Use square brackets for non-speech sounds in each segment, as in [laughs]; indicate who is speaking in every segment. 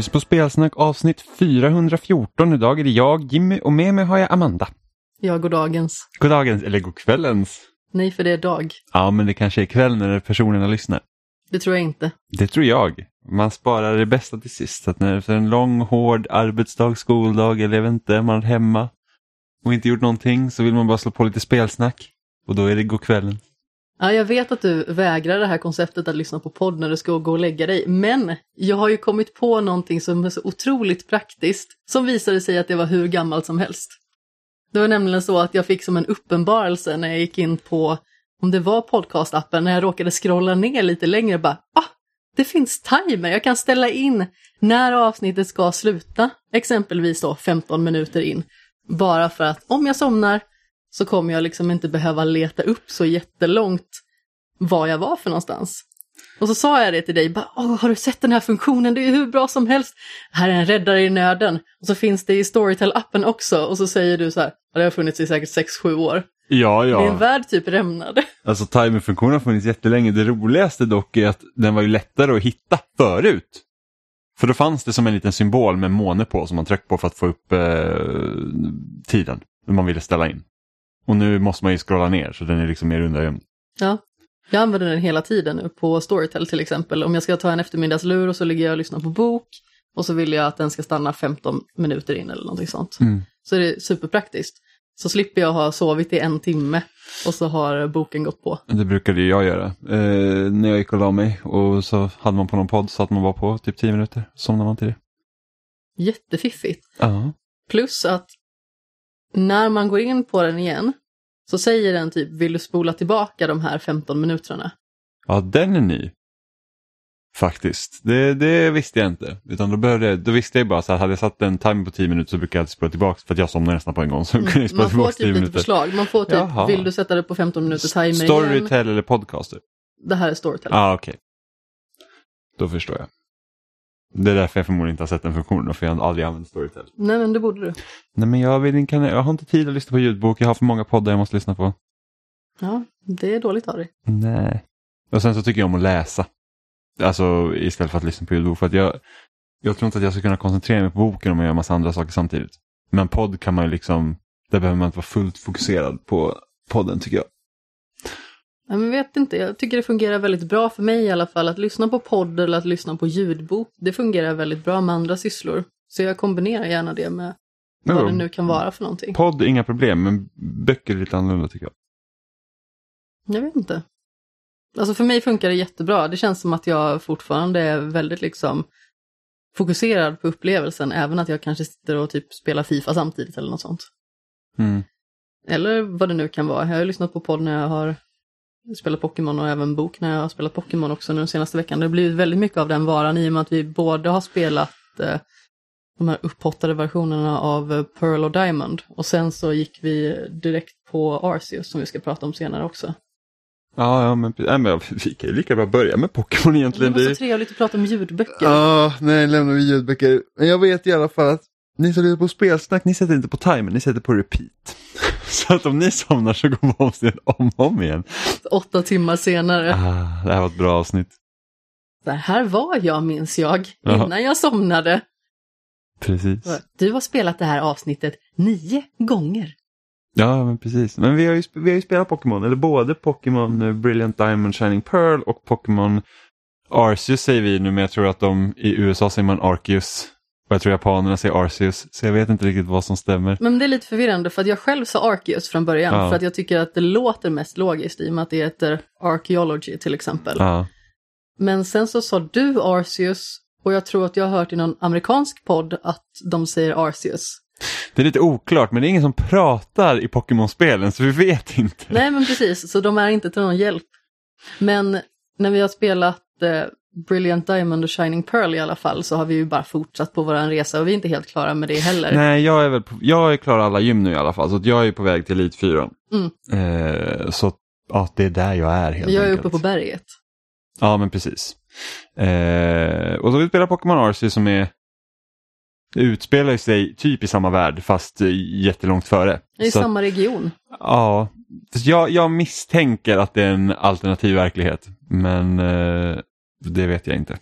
Speaker 1: Lyssnar på Spelsnack avsnitt 414. Idag är det jag, Jimmy och med mig har jag Amanda.
Speaker 2: Ja, goddagens.
Speaker 1: Goddagens, eller godkvällens.
Speaker 2: Nej, för det är dag.
Speaker 1: Ja, men det kanske är kväll när personerna lyssnar.
Speaker 2: Det tror jag inte.
Speaker 1: Det tror jag. Man sparar det bästa till sist. Så att när efter en lång, hård arbetsdag, skoldag eller jag vet inte, man är hemma och inte gjort någonting så vill man bara slå på lite spelsnack. Och då är det godkvällen.
Speaker 2: Ja, jag vet att du vägrar det här konceptet att lyssna på podd när du ska gå och lägga dig, men jag har ju kommit på någonting som är så otroligt praktiskt, som visade sig att det var hur gammalt som helst. Det var nämligen så att jag fick som en uppenbarelse när jag gick in på, om det var podcastappen, när jag råkade scrolla ner lite längre bara, ah, det finns timer, jag kan ställa in när avsnittet ska sluta, exempelvis då 15 minuter in. Bara för att om jag somnar så kommer jag liksom inte behöva leta upp så jättelångt var jag var för någonstans. Och så sa jag det till dig, bara, Åh, har du sett den här funktionen? Det är hur bra som helst. Här är en räddare i nöden. Och så finns det i Storytel-appen också. Och så säger du så här, det har funnits i säkert 6-7 år.
Speaker 1: Ja, ja.
Speaker 2: Min värld typ rämnade.
Speaker 1: Alltså timerfunktionen har funnits jättelänge. Det roligaste dock är att den var ju lättare att hitta förut. För då fanns det som en liten symbol med måne på som man tryckte på för att få upp eh, tiden. När man ville ställa in. Och nu måste man ju scrolla ner så den är liksom mer undangömd.
Speaker 2: Ja, jag använder den hela tiden nu på Storytel till exempel. Om jag ska ta en eftermiddagslur och så ligger jag och lyssnar på bok och så vill jag att den ska stanna 15 minuter in eller någonting sånt.
Speaker 1: Mm.
Speaker 2: Så är det superpraktiskt. Så slipper jag ha sovit i en timme och så har boken gått på.
Speaker 1: Det brukade jag göra. Eh, när jag gick och la mig och så hade man på någon podd så att man var på typ 10 minuter. Somnade man till det.
Speaker 2: Jättefiffigt.
Speaker 1: Ja.
Speaker 2: Plus att när man går in på den igen så säger den typ vill du spola tillbaka de här 15 minuterna?
Speaker 1: Ja, den är ny. Faktiskt. Det, det visste jag inte. Utan då, började, då visste jag bara så att hade jag satt en timer på 10 minuter så brukar jag alltid spola tillbaka för att jag somnar nästan på en gång. Så kunde jag spola
Speaker 2: Mm, Man får
Speaker 1: tillbaka 10
Speaker 2: typ lite
Speaker 1: minuter.
Speaker 2: förslag. Man får typ,
Speaker 1: Jaha.
Speaker 2: vill du sätta det på 15 minuter timer igen?
Speaker 1: Storytel eller podcaster?
Speaker 2: Det här är Storytel.
Speaker 1: Ah, okej. Då förstår jag. Det är därför jag förmodligen inte har sett den funktionen, för jag har aldrig använt Storytel.
Speaker 2: Nej men det borde du.
Speaker 1: Nej, men jag, vill, kan, jag har inte tid att lyssna på ljudbok, jag har för många poddar jag måste lyssna på.
Speaker 2: Ja, det är dåligt av dig.
Speaker 1: Nej. Och sen så tycker jag om att läsa. Alltså istället för att lyssna på ljudbok. För att jag, jag tror inte att jag ska kunna koncentrera mig på boken om jag gör massa andra saker samtidigt. Men podd kan man ju liksom, där behöver man inte vara fullt fokuserad på podden tycker jag.
Speaker 2: Ja, men vet inte, jag tycker det fungerar väldigt bra för mig i alla fall. Att lyssna på podd eller att lyssna på ljudbok, det fungerar väldigt bra med andra sysslor. Så jag kombinerar gärna det med
Speaker 1: Jo,
Speaker 2: vad det nu kan vara för någonting.
Speaker 1: Podd, inga problem, men böcker är lite annorlunda tycker jag.
Speaker 2: Jag vet inte. Alltså för mig funkar det jättebra. Det känns som att jag fortfarande är väldigt liksom fokuserad på upplevelsen, även att jag kanske sitter och typ spelar Fifa samtidigt eller något sånt.
Speaker 1: Mm.
Speaker 2: Eller vad det nu kan vara. Jag har lyssnat på podd när jag har spelat Pokémon och även bok när jag har spelat Pokémon också nu den senaste veckan. Det har blivit väldigt mycket av den varan i och med att vi både har spelat eh, de här upphottade versionerna av eh, Pearl och Diamond och sen så gick vi direkt på Arceus som vi ska prata om senare också.
Speaker 1: Ja, ja men, nej, men vi kan ju lika bra börja med Pokémon
Speaker 2: Det
Speaker 1: egentligen.
Speaker 2: var så
Speaker 1: Det-
Speaker 2: trevligt att prata om ljudböcker.
Speaker 1: Ja, nej, lämnar vi ljudböcker. Men jag vet i alla fall att ni som lyssnar på spelsnack, ni sätter inte på timer, ni sätter på repeat. [laughs] Så att om ni somnar så går avsnittet om och om igen.
Speaker 2: Åtta timmar senare.
Speaker 1: Ah, det här var ett bra avsnitt.
Speaker 2: Så här var jag minns jag, innan jag somnade.
Speaker 1: Precis.
Speaker 2: Du har spelat det här avsnittet nio gånger.
Speaker 1: Ja, men precis. Men vi har ju, vi har ju spelat Pokémon, eller både Pokémon eh, Brilliant Diamond Shining Pearl och Pokémon Arceus säger vi nu, men jag tror att de i USA säger man Arceus. Och jag tror japanerna säger Arceus, så jag vet inte riktigt vad som stämmer.
Speaker 2: Men det är lite förvirrande för att jag själv sa Arceus från början.
Speaker 1: Ja.
Speaker 2: För att jag tycker att det låter mest logiskt i och med att det heter Archaeology till exempel.
Speaker 1: Ja,
Speaker 2: Men sen så sa du Arceus och jag tror att jag har hört i någon amerikansk podd att de säger Arceus.
Speaker 1: det är lite oklart, men det är ingen som pratar i Pokémon-spelen, så vi vet inte.
Speaker 2: Nej men precis, så de är inte till någon hjälp. Men när vi har spelat eh, Brilliant Diamond och Shining Pearl i alla fall så har vi ju bara fortsatt på våran resa och vi är inte helt klara med det heller.
Speaker 1: Nej, jag är väl på, jag är klar alla gym nu i alla fall, så jag är på väg till 4.
Speaker 2: Mm.
Speaker 1: Eh, så ja, det är där jag är helt
Speaker 2: jag är
Speaker 1: enkelt.
Speaker 2: uppe på berget.
Speaker 1: Ja, men precis. Eh, och så vi spelar Pokémon Arceus som är utspelar sig typ i samma värld fast eh, jättelångt före.
Speaker 2: Är
Speaker 1: Så
Speaker 2: samma region.
Speaker 1: Ja, jag, jag misstänker att det är en alternativ verklighet. Men eh, det vet jag inte.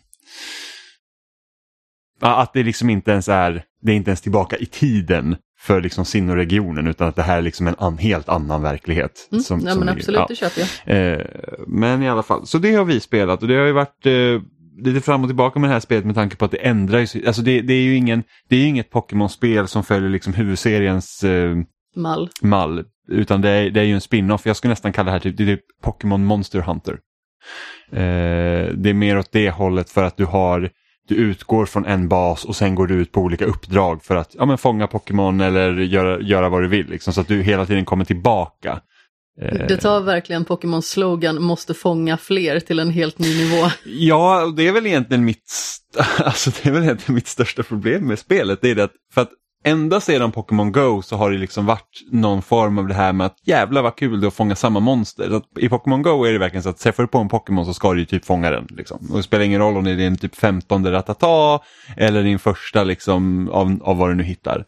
Speaker 1: Att det liksom inte ens är, det är inte ens tillbaka i tiden för liksom Sinnoh-regionen utan att det här är liksom en an, helt annan verklighet.
Speaker 2: Mm.
Speaker 1: som-
Speaker 2: ja,
Speaker 1: som
Speaker 2: men
Speaker 1: ligger-
Speaker 2: absolut,
Speaker 1: ja.
Speaker 2: det köper jag.
Speaker 1: Eh, men i alla fall, så det har vi spelat och det har ju varit eh, lite fram och tillbaka med det här spelet med tanke på att det ändrar sig. Alltså det, det är ju ingen, det är ju inget Pokémon-spel som följer liksom huvudseriens eh,
Speaker 2: Mall.
Speaker 1: mall. Utan det är, det är ju en spin-off. Jag skulle nästan kalla det här typ, det är typ Pokémon Monster Hunter. Eh, det är mer åt det hållet för att du har du utgår från en bas och sen går du ut på olika uppdrag för att ja, men fånga Pokémon eller göra, göra vad du vill. Liksom, så att du hela tiden kommer tillbaka. Eh,
Speaker 2: Det tar verkligen Pokémons slogan måste fånga fler till en helt ny nivå. [laughs]
Speaker 1: Ja, och det är väl egentligen mitt, [laughs] alltså det är väl egentligen mitt största problem med spelet. Det är det att, för att ända sedan Pokémon Go så har det liksom varit någon form av det här med att jävla vad kul det är att fånga samma monster. Så att I Pokémon Go är det verkligen så att träffar du på en Pokémon så ska du ju typ fånga den. Liksom. Och det spelar ingen roll om det är din typ 15 Ratata eller din första liksom av, av vad du nu hittar.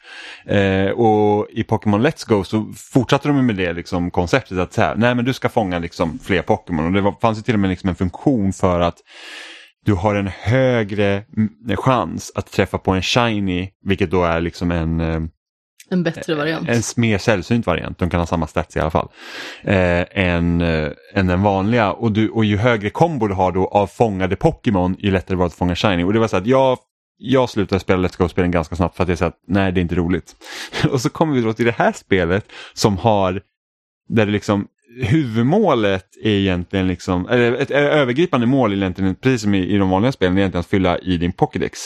Speaker 1: Eh, och i Pokémon Let's Go så fortsatte de med det liksom, konceptet att så här, nej men du ska fånga liksom, fler Pokémon. Och det var, fanns ju till och med liksom en funktion för att du har en högre mm, chans att träffa på en shiny, vilket då är liksom en, eh,
Speaker 2: En bättre variant.
Speaker 1: en mer sällsynt variant, de kan ha samma stats i alla fall, eh, än, eh, än den vanliga. Och, du, och ju högre kombo du har då av fångade Pokémon, ju lättare var det att fånga shiny. Och det var så att jag, jag slutade spela Let's Go-spelen ganska snabbt för att jag sa att nej, det är inte roligt. [laughs] och så kommer vi då till det här spelet som har, där det liksom huvudmålet är egentligen liksom, eller ett övergripande mål är egentligen, precis som i, i de vanliga spelen, är egentligen att fylla i din Pokédex.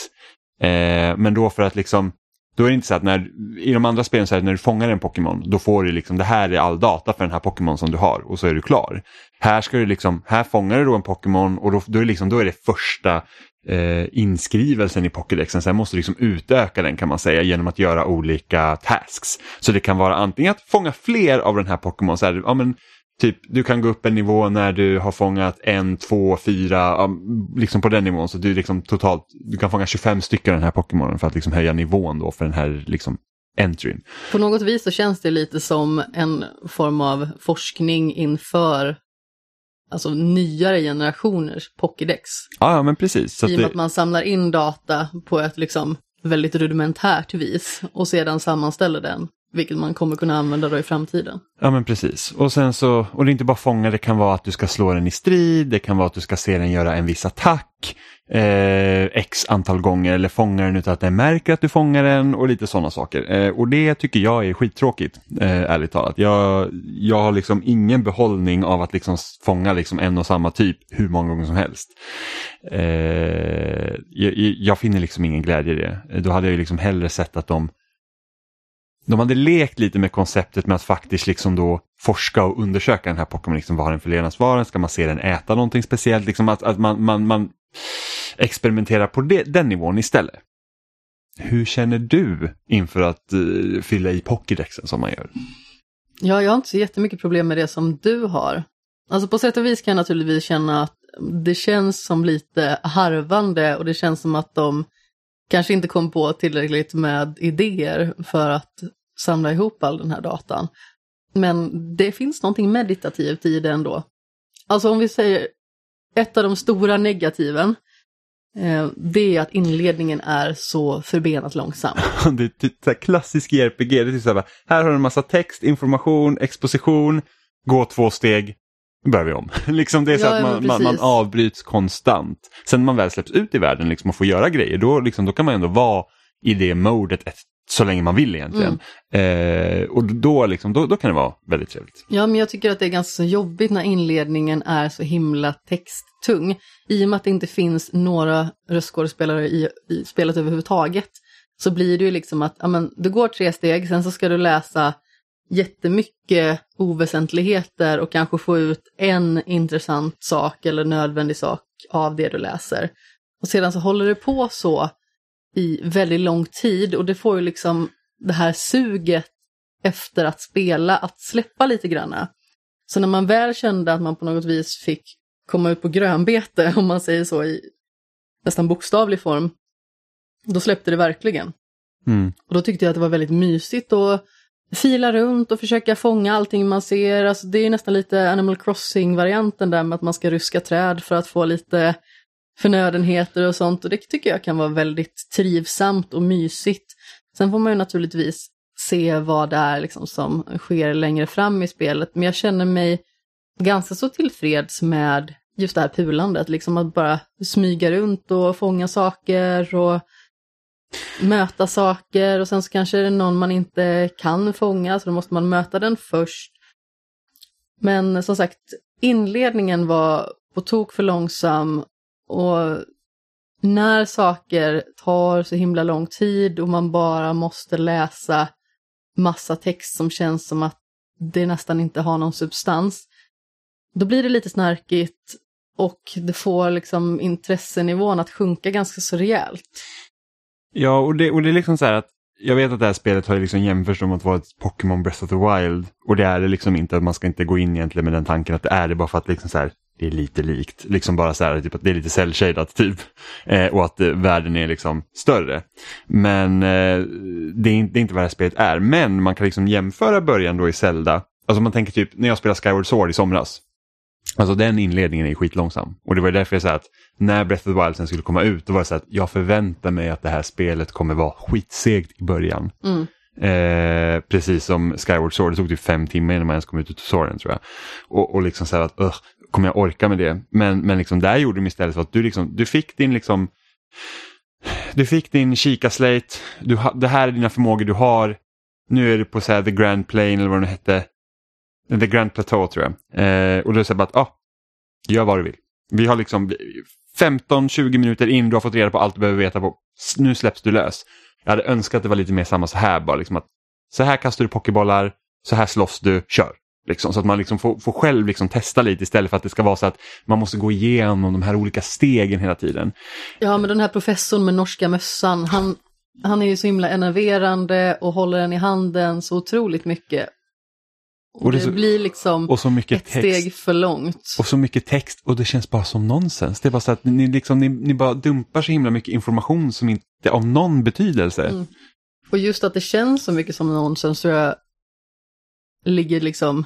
Speaker 1: Eh, men då för att liksom, då är det inte så att när, i de andra spelen så är det när du fångar en Pokémon, då får du liksom, det här är all data för den här Pokémon som du har och så är du klar. Här ska du liksom, här fångar du då en Pokémon och då, då, är det liksom, då är det första eh, inskrivelsen i Pokédexen. Sen måste du liksom utöka den kan man säga genom att göra olika tasks. Så det kan vara antingen att fånga fler av den här Pokémon, så här, ja, men, Typ, du kan gå upp en nivå när du har fångat en, två, fyra, liksom på den nivån. Så du liksom totalt, du kan fånga 25 stycken av den här Pokémonen för att liksom höja nivån då för den här liksom entryn.
Speaker 2: På något vis så känns det lite som en form av forskning inför alltså nyare generationers Pokédex.
Speaker 1: Ja, ja men precis. Så
Speaker 2: I och med
Speaker 1: det,
Speaker 2: att man samlar in data på ett liksom väldigt rudimentärt vis och sedan sammanställer den, vilket man kommer kunna använda då i framtiden.
Speaker 1: ja men precis. Och sen så, och det är inte bara fånga, det kan vara att du ska slå den i strid, det kan vara att du ska se den göra en viss attack eh, x antal gånger eller fånga den utan att den märker att du fångar den och lite sådana saker. Eh, och det tycker jag är skittråkigt, eh, ärligt talat. Jag, jag har liksom ingen behållning av att liksom fånga liksom en och samma typ hur många gånger som helst. Eh, jag, jag finner liksom ingen glädje i det. Då hade jag ju liksom hellre sett att de de hade lekt lite med konceptet med att faktiskt liksom då forska och undersöka den här Pokémon. Liksom, vad har den för levnadsvara? Ska man se den äta någonting speciellt? Liksom att, att man, man, man experimenterar på det, den nivån istället. Hur känner du inför att uh, fylla i Pokédexen som man gör?
Speaker 2: Ja, jag har inte så jättemycket problem med det som du har. Alltså på sätt och vis kan jag naturligtvis känna att det känns som lite harvande och det känns som att de kanske inte kom på tillräckligt med idéer för att samla ihop all den här datan. Men det finns någonting meditativt i det ändå. Alltså om vi säger ett av de stora negativen, eh, det är att inledningen är så förbenat långsam. [laughs]
Speaker 1: det är typ så här klassisk JRPG. Det är typ så här, här har du en massa text, information, exposition, gå två steg, börjar vi om. [laughs] liksom det är så
Speaker 2: Ja,
Speaker 1: att man, man, man avbryts konstant. Sen när man väl släpps ut i världen liksom och får göra grejer, då, liksom, då kan man ändå vara i det modet ett, så länge man vill egentligen.
Speaker 2: Mm.
Speaker 1: Eh, och då, liksom, då, då kan det vara väldigt trevligt.
Speaker 2: Ja, men jag tycker att det är ganska jobbigt när inledningen är så himla texttung. I och med att det inte finns några röstskådespelare i, i spelet överhuvudtaget så blir det ju liksom att ja, men, du går tre steg, sen så ska du läsa jättemycket oväsentligheter och kanske få ut en intressant sak eller nödvändig sak av det du läser. Och sedan så håller det på så i väldigt lång tid och det får ju liksom det här suget efter att spela att släppa lite granna. Så när man väl kände att man på något vis fick komma ut på grönbete, [laughs] om man säger så i nästan bokstavlig form, då släppte det verkligen.
Speaker 1: Mm.
Speaker 2: Och då tyckte jag att det var väldigt mysigt att fila runt och försöka fånga allting man ser. Alltså det är nästan lite Animal Crossing-varianten där med att man ska ruska träd för att få lite förnödenheter och sånt. Och det tycker jag kan vara väldigt trivsamt och mysigt. Sen får man ju naturligtvis se vad det är liksom som sker längre fram i spelet, men jag känner mig ganska så tillfreds med just det här pulandet, liksom att bara smyga runt och fånga saker och möta saker. Och sen så kanske det är någon man inte kan fånga så då måste man möta den först. Men som sagt, inledningen var på tok för långsam och när saker tar så himla lång tid och man bara måste läsa massa text som känns som att det nästan inte har någon substans, då blir det lite snarkigt och det får liksom intressenivån att sjunka ganska så rejält.
Speaker 1: Ja, och det, och det är liksom så här att jag vet att det här spelet har liksom jämförts med att vara ett Pokémon Breath of the Wild och det är det liksom inte, man ska inte gå in egentligen med den tanken att det är det bara för att liksom så här, det är lite likt, liksom bara så här, typ att det är lite cell typ eh, och att eh, världen är liksom större. Men eh, det, är, det är inte vad det här spelet är, men man kan liksom jämföra början då i Zelda, alltså man tänker typ när jag spelade Skyward Sword i somras, Alltså den inledningen är skitlångsam. Och det var därför jag sa att när Breath of the Wild sen skulle komma ut, då var det så att jag förväntar mig att det här spelet kommer vara skitsegt i början.
Speaker 2: Mm.
Speaker 1: Eh, precis som Skyward Sword, det tog typ fem timmar innan man ens kom ut ur tutorialen tror jag. Och, och liksom så här att, uh, kommer jag orka med det? Men, men liksom där gjorde de istället så att du, liksom, du fick din liksom du fick din kikarslate, du, det här är dina förmågor du har. Nu är du på så här, The Grand Plane eller vad det nu hette. The Grand Plateau tror jag. Eh, och då säger bara att, ah, gör vad du vill. Vi har liksom 15-20 minuter in, du har fått reda på allt du behöver veta på. Nu släpps du lös. Jag hade önskat att det var lite mer samma så här bara, liksom att så här kastar du pokébollar, så här slåss du, kör. Liksom, så att man liksom får, får själv liksom testa lite istället för att det ska vara så att man måste gå igenom de här olika stegen hela tiden.
Speaker 2: Ja, men den här professorn med norska mössan, han, han är ju så himla enerverande och håller den i handen så otroligt mycket. Och, det, det så, blir liksom
Speaker 1: och så mycket
Speaker 2: ett text, steg för långt.
Speaker 1: Och så mycket text och det känns bara som nonsens. Det är bara så att ni, liksom, ni, ni bara dumpar så himla mycket information som inte av någon betydelse. Mm.
Speaker 2: Och just att det känns så mycket som nonsens tror jag ligger liksom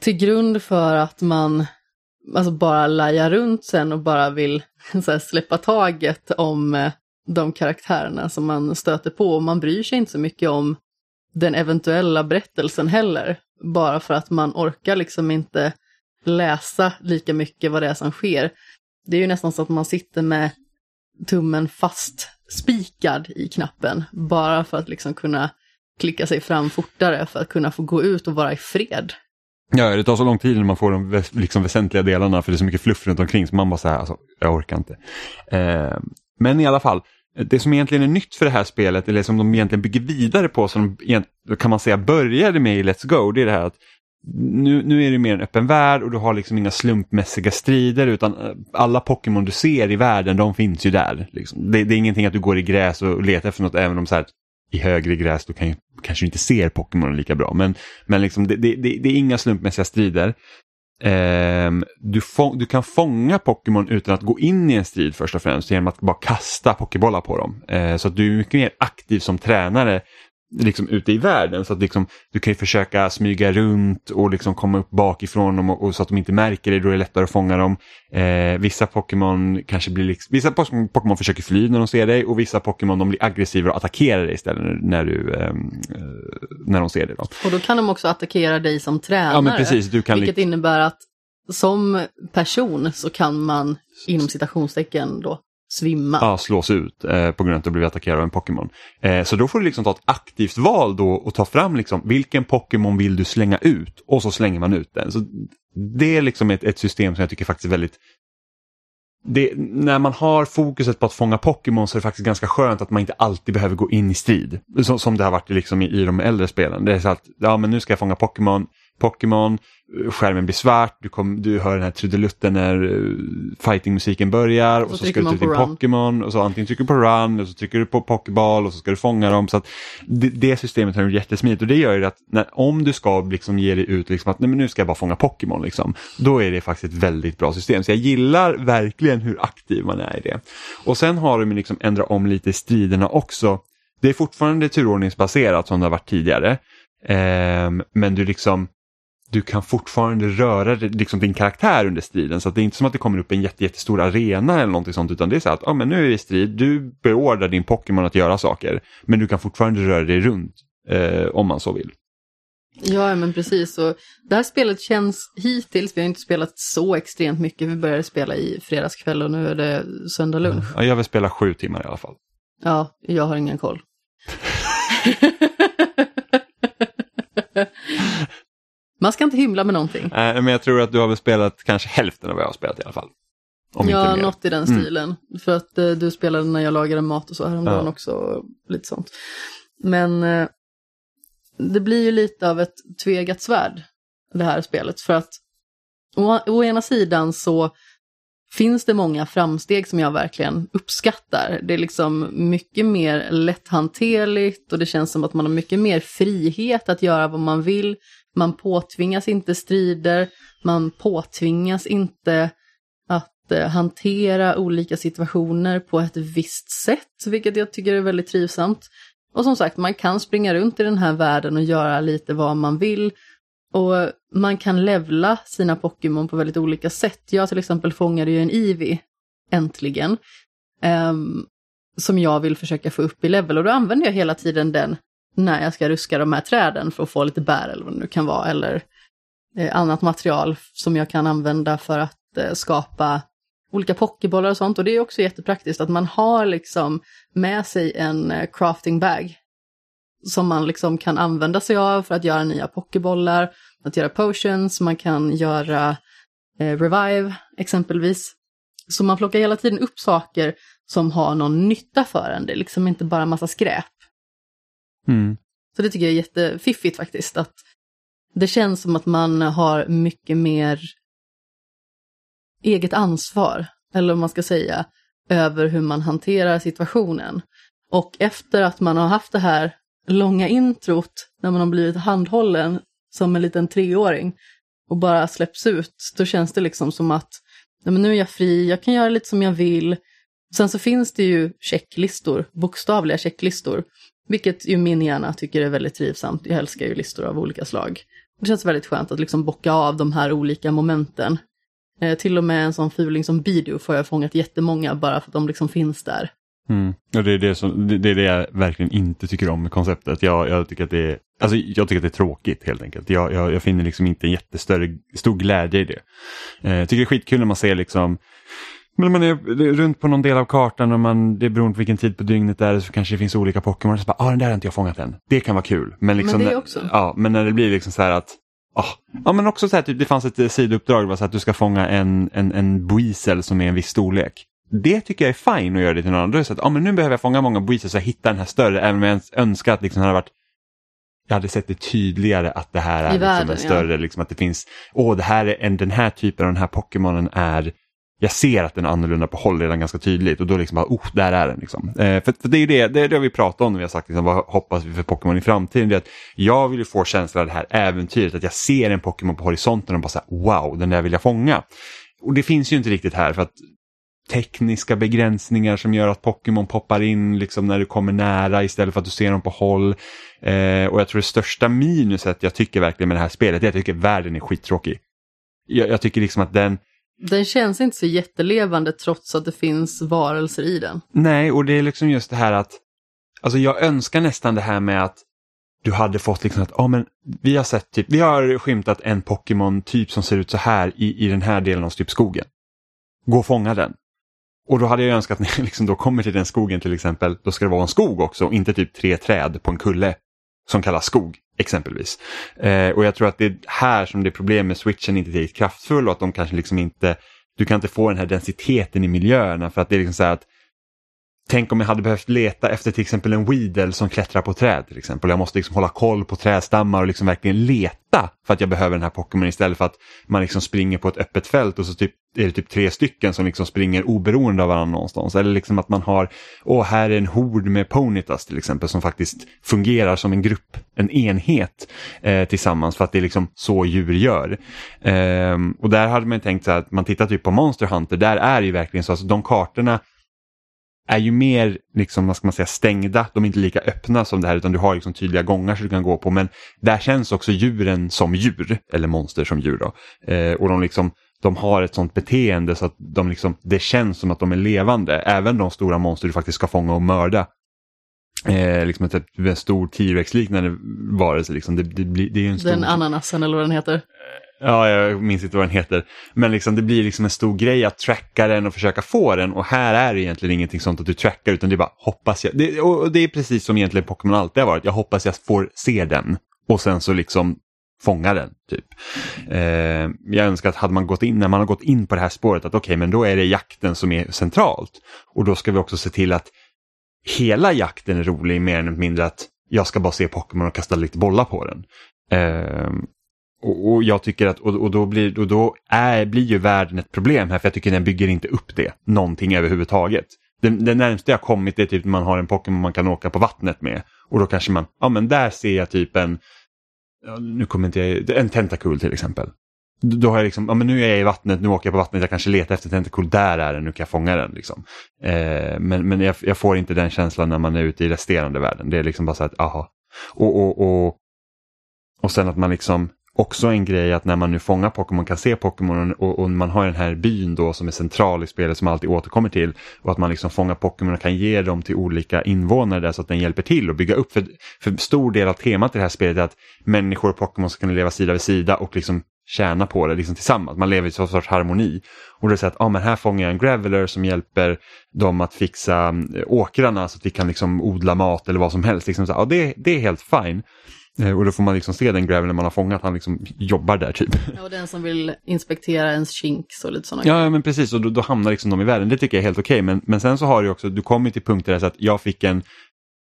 Speaker 2: till grund för att man alltså bara lajar runt sen och bara vill [laughs] här, släppa taget om eh, de karaktärerna som man stöter på. Och man bryr sig inte så mycket om den eventuella berättelsen heller. Bara för att man orkar liksom inte läsa lika mycket vad det är som sker. Det är ju nästan så att man sitter med tummen fast spikad i knappen bara för att liksom kunna klicka sig fram fortare för att kunna få gå ut och vara i fred.
Speaker 1: Ja, det tar så lång tid när man får de liksom väsentliga delarna för det är så mycket fluff runt omkring så man bara så här, alltså, jag orkar inte. Eh, men i alla fall, det som egentligen är nytt för det här spelet, eller som de egentligen bygger vidare på, som de kan man säga började med i Let's Go, det är det här att nu, nu är det mer en öppen värld och du har liksom inga slumpmässiga strider utan eh, alla Pokémon du ser i världen de finns ju där. Liksom. Det, det, är ingenting att du går i gräs och letar efter något även om så här, i högre gräs du kan ju, kanske inte ser Pokémon lika bra. Men, men liksom, det, det, det, är inga slumpmässiga strider. Eh, du, du, kan fånga Pokémon utan att gå in i en strid först och främst genom att bara kasta Pokébollar på dem. Eh, så att du är mycket mer aktiv som tränare liksom ute i världen. Så att liksom, du kan ju försöka smyga runt och liksom komma upp bakifrån dem och, och så att de inte märker det, då är det lättare att fånga dem. Eh, vissa Pokémon kanske blir liksom, vissa Pokémon försöker fly när de ser dig och vissa Pokémon de blir aggressiva och attackerar dig istället när, du, ehm, eh, när de ser dig. Då.
Speaker 2: Och då kan de också attackera dig som tränare.
Speaker 1: Ja, men precis, du kan
Speaker 2: vilket innebär att som person så kan man inom citationstecken då svimma.
Speaker 1: Ja, slås ut eh, på grund av att du blivit attackerad av en Pokémon. Eh, så då får du liksom ta ett aktivt val då och ta fram liksom vilken Pokémon vill du slänga ut och så slänger man ut den. Så Det är liksom ett, ett system som jag tycker faktiskt är väldigt det, när man har fokuset på att fånga Pokémon så är det faktiskt ganska skönt att man inte alltid behöver gå in i strid. Som, som det har varit liksom i, i de äldre spelen. Det är så att ja, men nu ska jag fånga Pokémon, Pokémon, skärmen blir svart, du, kom, du hör den här trudelutten när uh, fightingmusiken börjar och så, och så ska du ta din Pokémon och så antingen trycker du på run och så trycker du på Pokéball och så ska du fånga dem. Så att det, det systemet har gjort jättesmidigt och det gör ju att när, om du ska liksom ge dig ut liksom att nej, men nu ska jag bara fånga Pokémon, liksom, då är det faktiskt ett väldigt bra system. Så jag gillar verkligen hur aktiv man är i det. Och sen har de liksom ändrat om lite striderna också. Det är fortfarande turordningsbaserat som det har varit tidigare. Eh, men du liksom du kan fortfarande röra liksom din karaktär under striden. Så det är inte som att det kommer upp en jätte, jättestor arena eller någonting sånt utan det är så att ah, men nu är vi i strid, du beordrar din Pokémon att göra saker men du kan fortfarande röra dig runt eh, om man så vill.
Speaker 2: Ja, men precis. Och det här spelet känns hittills, vi har inte spelat så extremt mycket, vi började spela i fredagskväll och nu är det söndag lunch.
Speaker 1: Ja, jag vill spela sju timmar i alla fall.
Speaker 2: Ja, jag har ingen koll. [laughs] Man ska inte hymla med någonting.
Speaker 1: Nej, men jag tror att du har väl spelat kanske hälften av vad jag har spelat i alla fall.
Speaker 2: Om ja, något i den mm. stilen. Mm. För att eh, du spelade när jag lagade mat och så häromdagen ja. också. Lite sånt. Men eh, det blir ju lite av ett tvegat svärd, det här spelet. För att å, å ena sidan så finns det många framsteg som jag verkligen uppskattar. Det är liksom mycket mer lätthanterligt och det känns som att man har mycket mer frihet att göra vad man vill. Man påtvingas inte strider, man påtvingas inte att eh, hantera olika situationer på ett visst sätt, vilket jag tycker är väldigt trivsamt. Och som sagt, man kan springa runt i den här världen och göra lite vad man vill. Och man kan levla sina Pokémon på väldigt olika sätt. Jag till exempel fångade ju en Eevee, äntligen. Um, som jag vill försöka få upp i level och då använder jag hela tiden den när jag ska ruska de här träden för att få lite bär eller vad det nu kan vara. Eller eh, annat material som jag kan använda för att eh, skapa olika pokébollar och sånt. Och det är också jättepraktiskt att man har liksom med sig en eh, crafting bag. Som man liksom kan använda sig av för att göra nya pokébollar, att göra potions, man kan göra eh, revive exempelvis. Så man plockar hela tiden upp saker som har någon nytta för en, det är liksom inte bara massa skräp.
Speaker 1: Mm.
Speaker 2: Så det tycker jag är jättefiffigt faktiskt, att det känns som att man har mycket mer eget ansvar, eller om man ska säga, över hur man hanterar situationen. Och efter att man har haft det här långa introt, när man har blivit handhållen som en liten treåring och bara släpps ut, då känns det liksom som att men nu är jag fri, jag kan göra lite som jag vill. Sen så finns det ju checklistor, bokstavliga checklistor, vilket ju min hjärna tycker är väldigt trivsamt. Jag älskar ju listor av olika slag. Det känns väldigt skönt att liksom bocka av de här olika momenten Eh, till och med en sån fuling som video får jag fångat jättemånga bara för att de liksom finns där.
Speaker 1: Mm. Och det, är det, som, det, det är det jag verkligen inte tycker om med konceptet. Jag, jag, tycker, att det är, alltså, jag tycker att det är tråkigt helt enkelt. Jag, jag, jag finner liksom inte en jättestor stor glädje i det. Eh, jag tycker det är skitkul när man ser liksom men man är runt på någon del av kartan och man, det beror på vilken tid på dygnet det är så kanske det finns olika Pokémon. Bara, ah, den där har inte jag fångat än. Det kan vara kul. Men, liksom,
Speaker 2: men det också.
Speaker 1: Ja, men när det blir liksom så här att Oh. Ja men också så här, typ, det fanns ett sidouppdrag, var så att du ska fånga en, en, en buisel som är en viss storlek. Det tycker jag är fine att göra det till någon annan. Då är det så att, ja, men nu behöver jag fånga många buisel så jag hittar den här större, även om jag önskar att liksom, det hade varit jag hade sett det tydligare att det här är liksom världen, en större, ja. liksom, att det finns, åh det här är en, den här typen av den här Pokémonen är jag ser att den är annorlunda på håll redan ganska tydligt och då liksom bara, oh, där är den. Liksom. Eh, för, för, det är det, det, är det vi pratat om när vi har sagt liksom, vad hoppas vi för Pokémon i framtiden. Det är att jag vill ju få känslan av det här äventyret, att jag ser en Pokémon på horisonten och bara så här, wow, den där vill jag fånga. Och det finns ju inte riktigt här för att tekniska begränsningar som gör att Pokémon poppar in liksom när du kommer nära istället för att du ser dem på håll. Eh, och jag tror det största minuset jag tycker verkligen med det här spelet är att jag tycker världen är skittråkig. Jag, jag tycker liksom att den,
Speaker 2: den känns inte så jättelevande trots att det finns varelser i den.
Speaker 1: Nej, och det är liksom just det här att, alltså jag önskar nästan det här med att du hade fått liksom att, ja oh, men vi har sett typ, vi har skymtat en Pokémon typ som ser ut så här i, i den här delen av typ skogen. Gå och fånga den. Och då hade jag önskat att jag [laughs] liksom då kommer till den skogen till exempel, då ska det vara en skog också, inte typ tre träd på en kulle som kallas skog exempelvis. Eh, och jag tror att det är här som det är problem med switchen inte är tillräckligt kraftfull och att de kanske liksom inte, du kan inte få den här densiteten i miljöerna för att det är liksom så här att Tänk om jag hade behövt leta efter till exempel en Weedle som klättrar på träd till exempel. Jag måste liksom hålla koll på trädstammar och liksom verkligen leta för att jag behöver den här Pokémon istället för att man liksom springer på ett öppet fält och så typ, är det typ tre stycken som liksom springer oberoende av varandra någonstans. Eller liksom att man har, åh här är en hord med ponitas till exempel som faktiskt fungerar som en grupp, en enhet eh, tillsammans för att det är liksom så djur gör. Eh, och där hade man tänkt så att man tittar typ på Monster Hunter, där är det ju verkligen så, alltså de kartorna är ju mer liksom, vad ska man säga, stängda. De är inte lika öppna som det här utan du har liksom tydliga gångar som du kan gå på. Men där känns också djuren som djur, eller monster som djur. Då. Eh, och de, liksom, de har ett sånt beteende så att de liksom, det känns som att de är levande. Även de stora monster du faktiskt ska fånga och mörda. Eh, liksom ett, en stor T-rex-liknande varelse. Liksom. Det, det, det, det är en stor...
Speaker 2: Den ananasen eller vad den heter.
Speaker 1: Ja, jag minns inte vad den heter. Men liksom, det blir liksom en stor grej att tracka den och försöka få den. Och här är det egentligen ingenting sånt att du trackar utan det är bara hoppas jag. Det, och det är precis som egentligen Pokémon alltid har varit. Jag hoppas jag får se den. Och sen så liksom fånga den. Typ. Eh, jag önskar att hade man gått in, när man har gått in på det här spåret att okej okay, men då är det jakten som är centralt. Och då ska vi också se till att hela jakten är rolig mer än mindre att jag ska bara se Pokémon och kasta lite bollar på den. Eh, och, och, jag tycker att, och, och då, blir, och då är, blir ju världen ett problem här för jag tycker den bygger inte upp det, någonting överhuvudtaget. Det, det närmaste jag kommit är typ man har en Pokémon man kan åka på vattnet med. Och då kanske man, ja men där ser jag typ en, ja, nu kommer inte jag, en tentakul till exempel. Då har jag liksom, ja men nu är jag i vattnet, nu åker jag på vattnet, jag kanske letar efter tentakul, där är den, nu kan jag fånga den. Liksom. Eh, men men jag, jag, får inte den känslan när man är ute i resterande världen. Det är liksom bara så att, aha. Och, och, och, och sen att man liksom, också en grej att när man nu fångar Pokémon kan se Pokémon och, och, man har den här byn då som är central i spelet som alltid återkommer till och att man liksom fångar Pokémon och kan ge dem till olika invånare där så att den hjälper till att bygga upp. För, för stor del av temat i det här spelet är att människor och Pokémon ska kunna leva sida vid sida och liksom tjäna på det liksom tillsammans. Man lever i en sorts harmoni. Och det är så att ah, men här fångar jag en graveler som hjälper dem att fixa eh, åkrarna så att vi kan liksom odla mat eller vad som helst. Liksom så, ah, det, det är helt fine. Eh, och då får man liksom se den graveler man har fångat, han liksom jobbar där typ.
Speaker 2: Ja, och den som vill inspektera ens kinks och lite sådana
Speaker 1: Ja, ja men precis, och då, då hamnar liksom de i världen. Det tycker jag är helt okej, okay. men, men sen så har du också, du kommer till punkter där så att jag fick en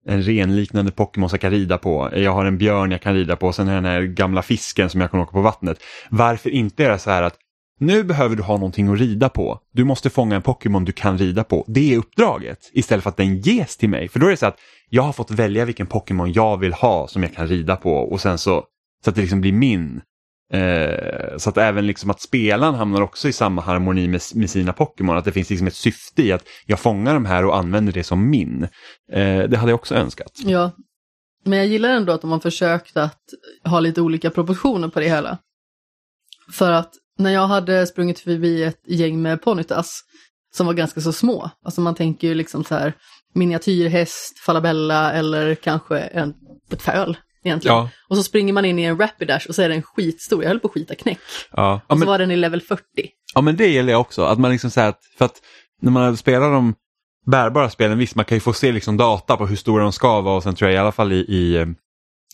Speaker 1: en renliknande Pokémon som jag kan rida på. Jag har en björn jag kan rida på. Sen har jag den här gamla fisken som jag kan åka på vattnet. Varför inte göra så här att nu behöver du ha någonting att rida på. Du måste fånga en Pokémon du kan rida på. Det är uppdraget. Istället för att den ges till mig. För då är det så att jag har fått välja vilken Pokémon jag vill ha som jag kan rida på och sen så, så att det liksom blir min. Eh, så att även liksom att spelaren hamnar också i samma harmoni med, med sina Pokémon. Att det finns liksom ett syfte i att jag fångar de här och använder det som min. Eh, det hade jag också önskat.
Speaker 2: Ja, men jag gillar ändå att de har försökt att ha lite olika proportioner på det hela. För att när jag hade sprungit förbi ett gäng med Ponytas som var ganska så små, alltså man tänker ju liksom så här miniatyrhäst, falabella eller kanske en, ett föl egentligen. Ja. Och så springer man in i en Rapidash och så är den skitstor, jag höll på att skita knäck. Ja. och så men, var den i level 40.
Speaker 1: Ja men det gäller jag också, att man liksom säger att, för att när man spelar de bärbara spelen, visst man kan ju få se liksom data på hur stora de ska vara och sen tror jag i alla fall i, i eh,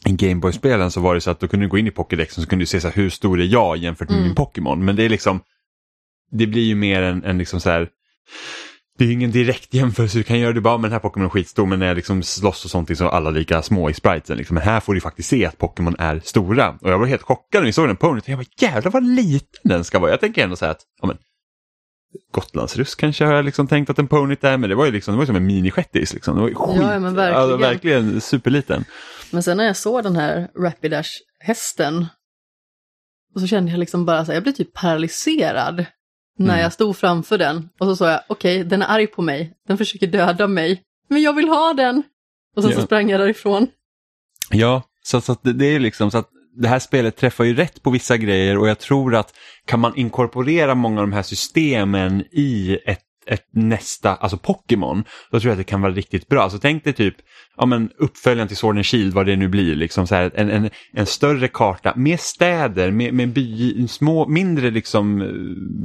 Speaker 1: i Gameboy-spelen så var det så att då kunde du gå in i Pokédexen så kunde du se så här, hur stor är jag jämfört med mm. min Pokémon. Men det är liksom, det blir ju mer en, en liksom så här, det är ingen direkt jämförelse, du kan göra det bara med den här Pokémon är skitstor men när jag liksom slåss och sånt så är alla lika små i spritesen. Liksom. Men här får du faktiskt se att Pokémon är stora. Och jag var helt chockad när vi såg den Pony. Jag bara jävlar vad liten den ska vara. Jag tänker ändå säga att ja, men, Gotlandsruss kanske har jag liksom tänkt att en Ponyt är men det var ju liksom, det var som en minishettis. Liksom. Det var ju skit, ja, men verkligen. Alltså, verkligen superliten.
Speaker 2: Men sen när jag såg den här Rapidash-hästen och så kände jag liksom bara så här, jag blev typ paralyserad när mm. jag stod framför den. Och så sa jag, okej, okay, den är arg på mig, den försöker döda mig, men jag vill ha den. Och sen ja. så sprang jag därifrån.
Speaker 1: Ja, så, så det, det är liksom så att det här spelet träffar ju rätt på vissa grejer och jag tror att kan man inkorporera många av de här systemen i ett, ett nästa, alltså Pokémon, då tror jag att det kan vara riktigt bra. Så tänk dig typ ja, men uppföljaren till Sword and Shield, vad det nu blir, liksom så här, en, en, en större karta med städer, med, med by, små, mindre liksom eh,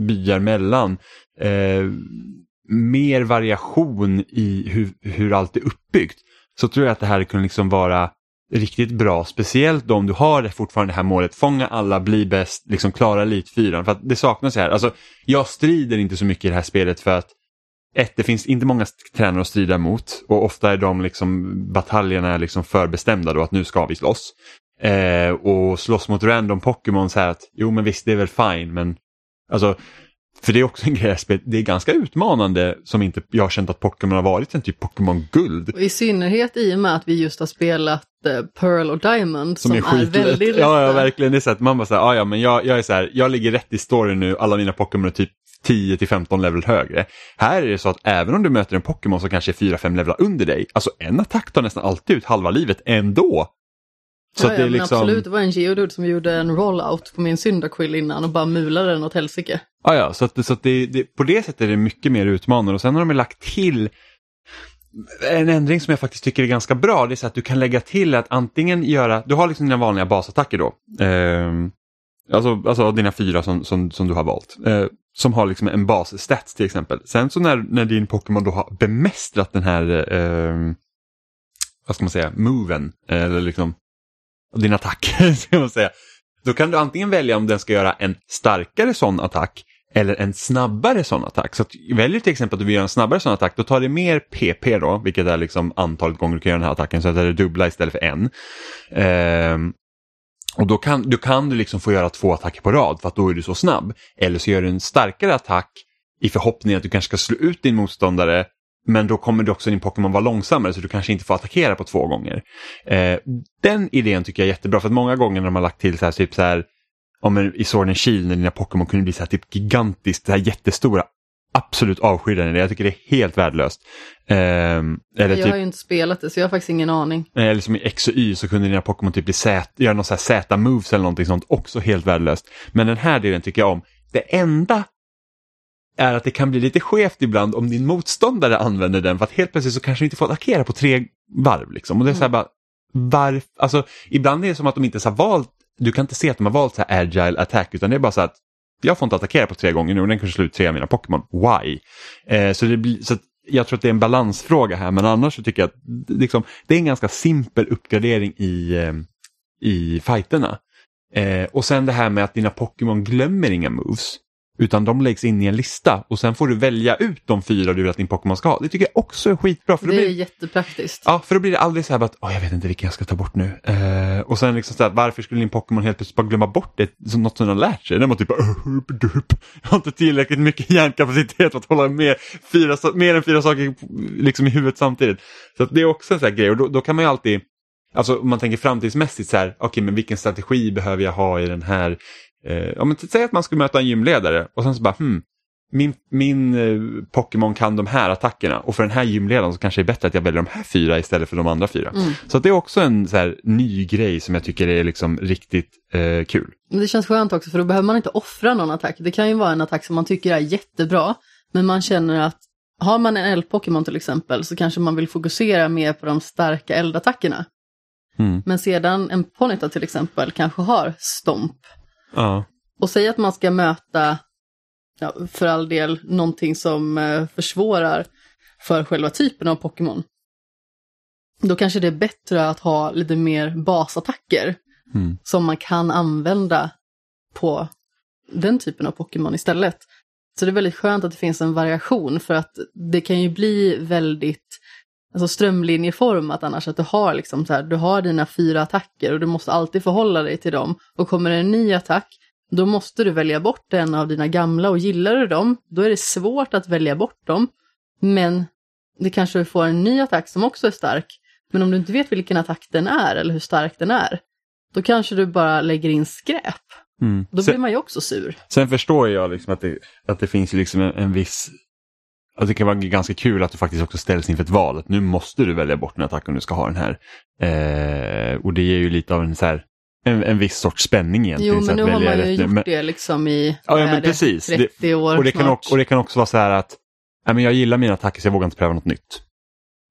Speaker 1: byar mellan. Eh, mer variation i hur, hur allt är uppbyggt. Så tror jag att det här kunde liksom vara riktigt bra. Speciellt då om du har fortfarande det här målet, fånga alla, bli bäst, liksom klara Elitfyran. För att det saknas här. Alltså, jag strider inte så mycket i det här spelet för att ett, det finns inte många tränare att strida mot och ofta är de liksom, bataljerna liksom förbestämda då att nu ska vi slåss. Eh, och slåss mot random Pokémon så här att jo men visst det är väl fine men alltså för det är också en grej det är ganska utmanande som inte jag har känt att Pokémon har varit en typ Pokémon Guld.
Speaker 2: Och I synnerhet i och med att vi just har spelat uh, Pearl och Diamond som, som är, är väldigt
Speaker 1: Ja, ja, verkligen. Det är så att man bara säger, ah, ja men jag, jag är så här, jag ligger rätt i storyn nu, alla mina Pokémon är typ 10 till 15 level högre. Här är det så att även om du möter en Pokémon som kanske är 4-5 levlar under dig, alltså en attack tar nästan alltid ut halva livet ändå.
Speaker 2: Så ja, det är liksom... absolut, det var en Geodude som gjorde en rollout på min Syndaquill innan och bara mulade den åt helsike.
Speaker 1: Ja, ja, så, att, så att det, det, på det sättet är det mycket mer utmanande och sen har de lagt till en ändring som jag faktiskt tycker är ganska bra, det är så att du kan lägga till att antingen göra, du har liksom dina vanliga basattacker då. Eh, alltså, alltså dina fyra som, som, som du har valt. Eh, som har liksom en basstats till exempel. Sen så när, när din Pokémon då har bemästrat den här, eh, vad ska man säga, moven, eller liksom din attack, [laughs] ska man säga. Då kan du antingen välja om den ska göra en starkare sån attack eller en snabbare sån attack. Så att, väljer till exempel att du vill göra en snabbare sån attack, då tar det mer PP då, vilket är liksom antalet gånger du kan göra den här attacken, så att det är dubbla istället för en. Ehm, och då kan, då kan du liksom få göra två attacker på rad för att då är du så snabb. Eller så gör du en starkare attack i förhoppning att du kanske ska slå ut din motståndare men då kommer du också din Pokémon vara långsammare så du kanske inte får attackera på två gånger. Eh, den idén tycker jag är jättebra för att många gånger när de har lagt till så här, typ så här om i Sword and Shield när dina Pokémon kunde bli så här typ gigantiskt, så här jättestora. Absolut avskyr den Jag tycker det är helt värdelöst. Eh,
Speaker 2: jag typ, har ju inte spelat det så jag har faktiskt ingen aning.
Speaker 1: Eller som i X och Y så kunde dina Pokémon typ bli Z, göra någon Z-moves eller någonting sånt. Också helt värdelöst. Men den här delen tycker jag om. Det enda är att det kan bli lite skevt ibland om din motståndare använder den för att helt plötsligt så kanske du inte får attackera på tre varv. Liksom. Och det är så här mm. bara, varf, alltså, ibland är det som att de inte har valt, du kan inte se att de har valt så här agile attack utan det är bara så att jag får inte attackera på tre gånger nu och den kanske slår ut tre av mina Pokémon. Why? Eh, så det blir, så jag tror att det är en balansfråga här men annars så tycker jag att liksom, det är en ganska simpel uppgradering i, eh, i fighterna. Eh, och sen det här med att dina Pokémon glömmer inga moves. Utan de läggs in i en lista och sen får du välja ut de fyra du vill att din Pokémon ska ha. Det tycker jag också är skitbra.
Speaker 2: För det blir, är jättepraktiskt.
Speaker 1: Ja, för då blir det aldrig så här att oh, jag vet inte vilken jag ska ta bort nu. Uh, och sen liksom så här, varför skulle din Pokémon helt plötsligt bara glömma bort det, som något som den har lärt sig? Den var typ jag har inte tillräckligt mycket hjärnkapacitet för att hålla med fyra, mer än fyra saker liksom i huvudet samtidigt. Så det är också en sån här grej och då, då kan man ju alltid Alltså om man tänker framtidsmässigt så här, okej okay, men vilken strategi behöver jag ha i den här Eh, ja, men säg att man skulle möta en gymledare och sen så bara, hmm, min, min eh, Pokémon kan de här attackerna och för den här gymledaren så kanske det är bättre att jag väljer de här fyra istället för de andra fyra. Mm. Så det är också en så här, ny grej som jag tycker är liksom riktigt eh, kul.
Speaker 2: Men det känns skönt också för då behöver man inte offra någon attack. Det kan ju vara en attack som man tycker är jättebra men man känner att har man en eld-Pokémon till exempel så kanske man vill fokusera mer på de starka eldattackerna. Mm. Men sedan en Ponyta till exempel kanske har Stomp
Speaker 1: Ja.
Speaker 2: Och säg att man ska möta, ja, för all del, någonting som eh, försvårar för själva typen av Pokémon. Då kanske det är bättre att ha lite mer basattacker mm. som man kan använda på den typen av Pokémon istället. Så det är väldigt skönt att det finns en variation för att det kan ju bli väldigt alltså strömlinjeformat annars, att du har liksom så här, du har dina fyra attacker och du måste alltid förhålla dig till dem. Och kommer en ny attack, då måste du välja bort en av dina gamla och gillar du dem, då är det svårt att välja bort dem. Men det kanske du får en ny attack som också är stark. Men om du inte vet vilken attack den är eller hur stark den är, då kanske du bara lägger in skräp. Mm. Då blir man ju också sur.
Speaker 1: Sen förstår jag liksom att, det, att det finns liksom en, en viss Alltså det kan vara ganska kul att du faktiskt också ställs inför ett val. Att nu måste du välja bort en attack om du ska ha den här. Eh, och det ger ju lite av en, så här, en, en viss sorts spänning egentligen.
Speaker 2: Jo, men nu har man ju gjort men, det liksom i
Speaker 1: ja, ja, men precis.
Speaker 2: 30 det, år
Speaker 1: och det, kan också, och det kan också vara så här att ja, men jag gillar mina attacker så jag vågar inte pröva något nytt.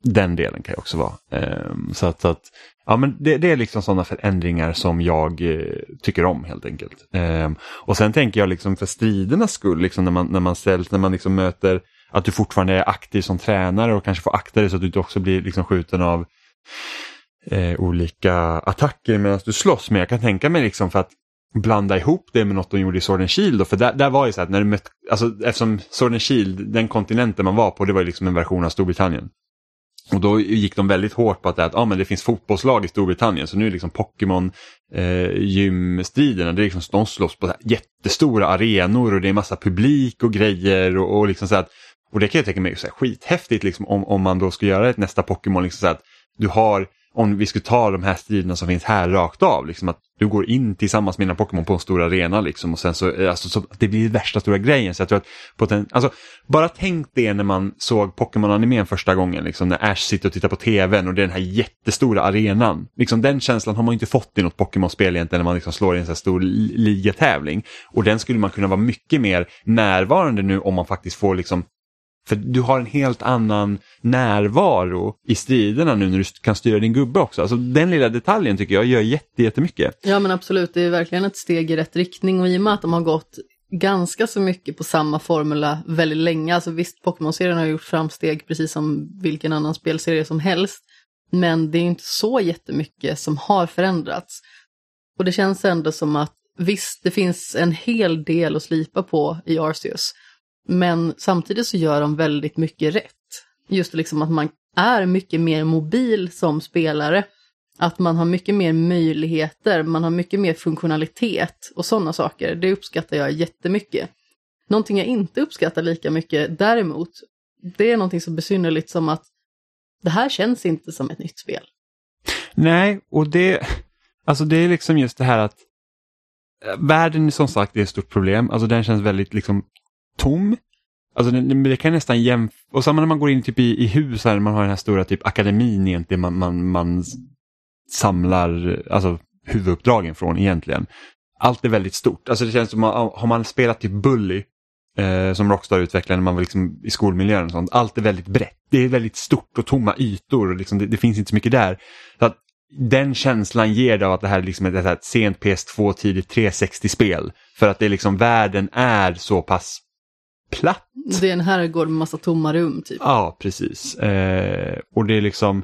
Speaker 1: Den delen kan ju också vara. Eh, så att, att ja, men det, det, är liksom sådana förändringar som jag eh, tycker om helt enkelt. Eh, och sen tänker jag liksom för stridernas skull, liksom när man, när man ställs, när man liksom möter att du fortfarande är aktiv som tränare och kanske får akta dig så att du inte också blir liksom skjuten av eh, olika attacker medan du slåss. Men jag kan tänka mig liksom för att blanda ihop det med något de gjorde i Sword and Shield. Då, för där, där var ju så att när du mötte, alltså eftersom Sword and Shield, den kontinenten man var på, det var liksom en version av Storbritannien. Och då gick de väldigt hårt på att, att ah, men det finns fotbollslag i Storbritannien så nu är liksom Pokémon eh, gymstriderna, det är liksom, de slåss på jättestora arenor och det är massa publik och grejer och, och liksom så att och det kan jag tänka mig är skithäftigt liksom, om, om man då ska göra ett nästa Pokémon. Liksom, så att du har, om vi skulle ta de här striderna som finns här rakt av. Liksom, att du går in tillsammans med dina Pokémon på en stor arena liksom och sen så, eh, alltså, så det blir värsta stora grejen. Så jag tror att poten, alltså, bara tänk det när man såg Pokémon-animen första gången, liksom, när Ash sitter och tittar på tvn och det är den här jättestora arenan. Liksom, den känslan har man inte fått i något Pokémon-spel egentligen när man liksom slår i en så här stor ligatävling. Och den skulle man kunna vara mycket mer närvarande nu om man faktiskt får liksom för du har en helt annan närvaro i striderna nu när du kan styra din gubbe också. Alltså den lilla detaljen tycker jag gör jättemycket.
Speaker 2: Ja men absolut, det är verkligen ett steg i rätt riktning och i och med att de har gått ganska så mycket på samma formula väldigt länge. Alltså visst, Pokémon-serien har gjort framsteg precis som vilken annan spelserie som helst. Men det är inte så jättemycket som har förändrats. Och det känns ändå som att visst, det finns en hel del att slipa på i Arceus. Men samtidigt så gör de väldigt mycket rätt. Just liksom att man är mycket mer mobil som spelare. Att man har mycket mer möjligheter, man har mycket mer funktionalitet och sådana saker. Det uppskattar jag jättemycket. Någonting jag inte uppskattar lika mycket däremot, det är någonting så besynnerligt som att det här känns inte som ett nytt spel.
Speaker 1: Nej, och det, alltså det är liksom just det här att eh, världen som sagt är ett stort problem. Alltså den känns väldigt liksom tom. Alltså det, det kan nästan jämföra, och samma när man går in typ i, i hus här, man har den här stora typ akademin egentligen man, man, man samlar alltså, huvuduppdragen från egentligen. Allt är väldigt stort, alltså det känns som, har man spelat typ Bully eh, som Rockstar utvecklade när man var liksom i skolmiljön och sånt, allt är väldigt brett. Det är väldigt stort och tomma ytor och liksom, det, det finns inte så mycket där. Så att den känslan ger det av att det här är liksom ett, ett sent PS2, tidigt 360-spel. För att det är liksom, världen är så pass platt.
Speaker 2: Det är en herrgård med massa tomma rum typ.
Speaker 1: Ja, precis. Eh, och det är liksom,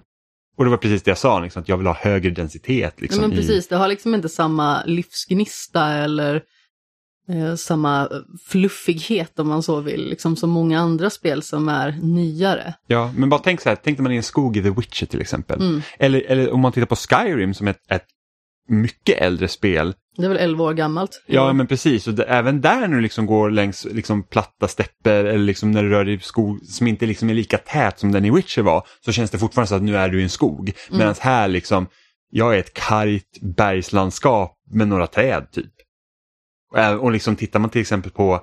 Speaker 1: och det var precis det jag sa, liksom, att jag vill ha högre densitet. Liksom,
Speaker 2: ja, men precis, i... det har liksom inte samma livsgnista eller eh, samma fluffighet om man så vill, liksom som många andra spel som är nyare.
Speaker 1: Ja, men bara tänk så här, tänk när man är i en skog i The Witcher till exempel. Mm. Eller, eller om man tittar på Skyrim som ett, ett mycket äldre spel
Speaker 2: det är väl 11 år gammalt?
Speaker 1: Ja, men precis. Och det, även där när du liksom går längs liksom platta stäpper eller liksom när du rör dig i skog som inte liksom är lika tät som den i Witcher var, så känns det fortfarande så att nu är du i en skog. Mm. Medan här liksom, jag är ett kargt bergslandskap med några träd typ. Och, och liksom tittar man till exempel på,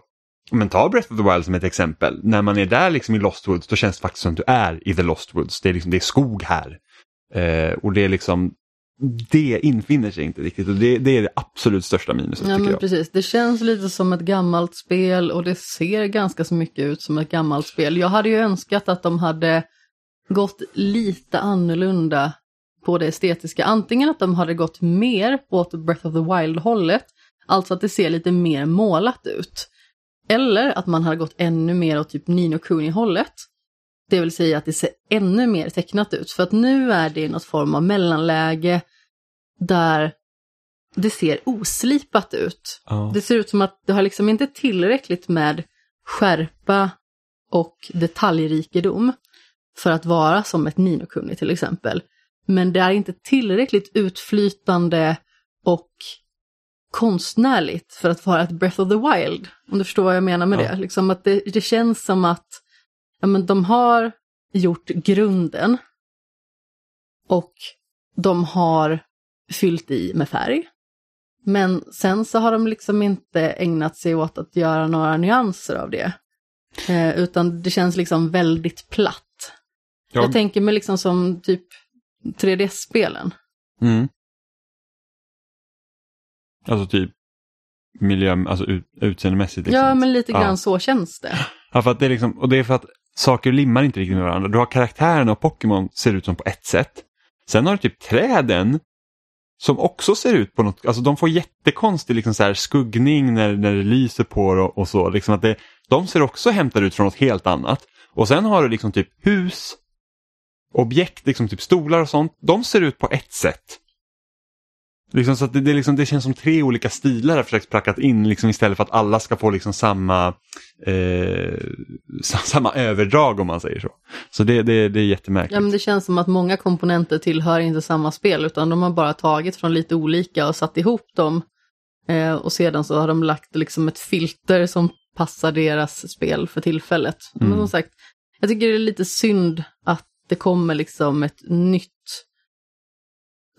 Speaker 1: men ta Breath of the Wild som ett exempel, när man är där liksom i Lost Woods då känns det faktiskt som att du är i The Lost Woods. Det är, liksom, det är skog här. Eh, och det är liksom, det infinner sig inte riktigt och det, det är det absolut största minuset.
Speaker 2: Ja,
Speaker 1: men
Speaker 2: precis. Det känns lite som ett gammalt spel och det ser ganska så mycket ut som ett gammalt spel. Jag hade ju önskat att de hade gått lite annorlunda på det estetiska. Antingen att de hade gått mer åt Breath of the Wild-hållet, alltså att det ser lite mer målat ut. Eller att man hade gått ännu mer åt typ Nino Kuni-hållet. Det vill säga att det ser ännu mer tecknat ut. För att nu är det något form av mellanläge där det ser oslipat ut. Oh. Det ser ut som att det har liksom inte tillräckligt med skärpa och detaljrikedom för att vara som ett Ninokuni till exempel. Men det är inte tillräckligt utflytande och konstnärligt för att vara ett Breath of the Wild. Om du förstår vad jag menar med ja. det. Liksom att det, det känns som att ja, men de har gjort grunden och de har fyllt i med färg. Men sen så har de liksom inte ägnat sig åt att göra några nyanser av det. Eh, utan det känns liksom väldigt platt. Ja. Jag tänker mig liksom som typ 3D-spelen.
Speaker 1: Mm. Alltså typ miljö, alltså ut, utseendemässigt.
Speaker 2: Liksom. Ja, men lite grann ja. så känns det.
Speaker 1: Ja, för att det är liksom, och det är för att saker limmar inte riktigt med varandra. Du har karaktärerna och Pokémon ser ut som på ett sätt. Sen har du typ träden som också ser ut på något, alltså de får jättekonstig liksom så här skuggning när, när det lyser på och, och så. Liksom att det, de ser också hämtade ut från något helt annat. Och sen har du liksom typ hus, objekt, liksom typ stolar och sånt. De ser ut på ett sätt. Liksom så det, det, liksom, det känns som tre olika stilar har försökt plackat in liksom istället för att alla ska få liksom samma, eh, [laughs] samma överdrag om man säger så. Så det, det, det är jättemärkligt.
Speaker 2: Ja, men det känns som att många komponenter tillhör inte samma spel utan de har bara tagit från lite olika och satt ihop dem. Eh, och sedan så har de lagt liksom ett filter som passar deras spel för tillfället. Mm. Men som sagt, jag tycker det är lite synd att det kommer liksom ett nytt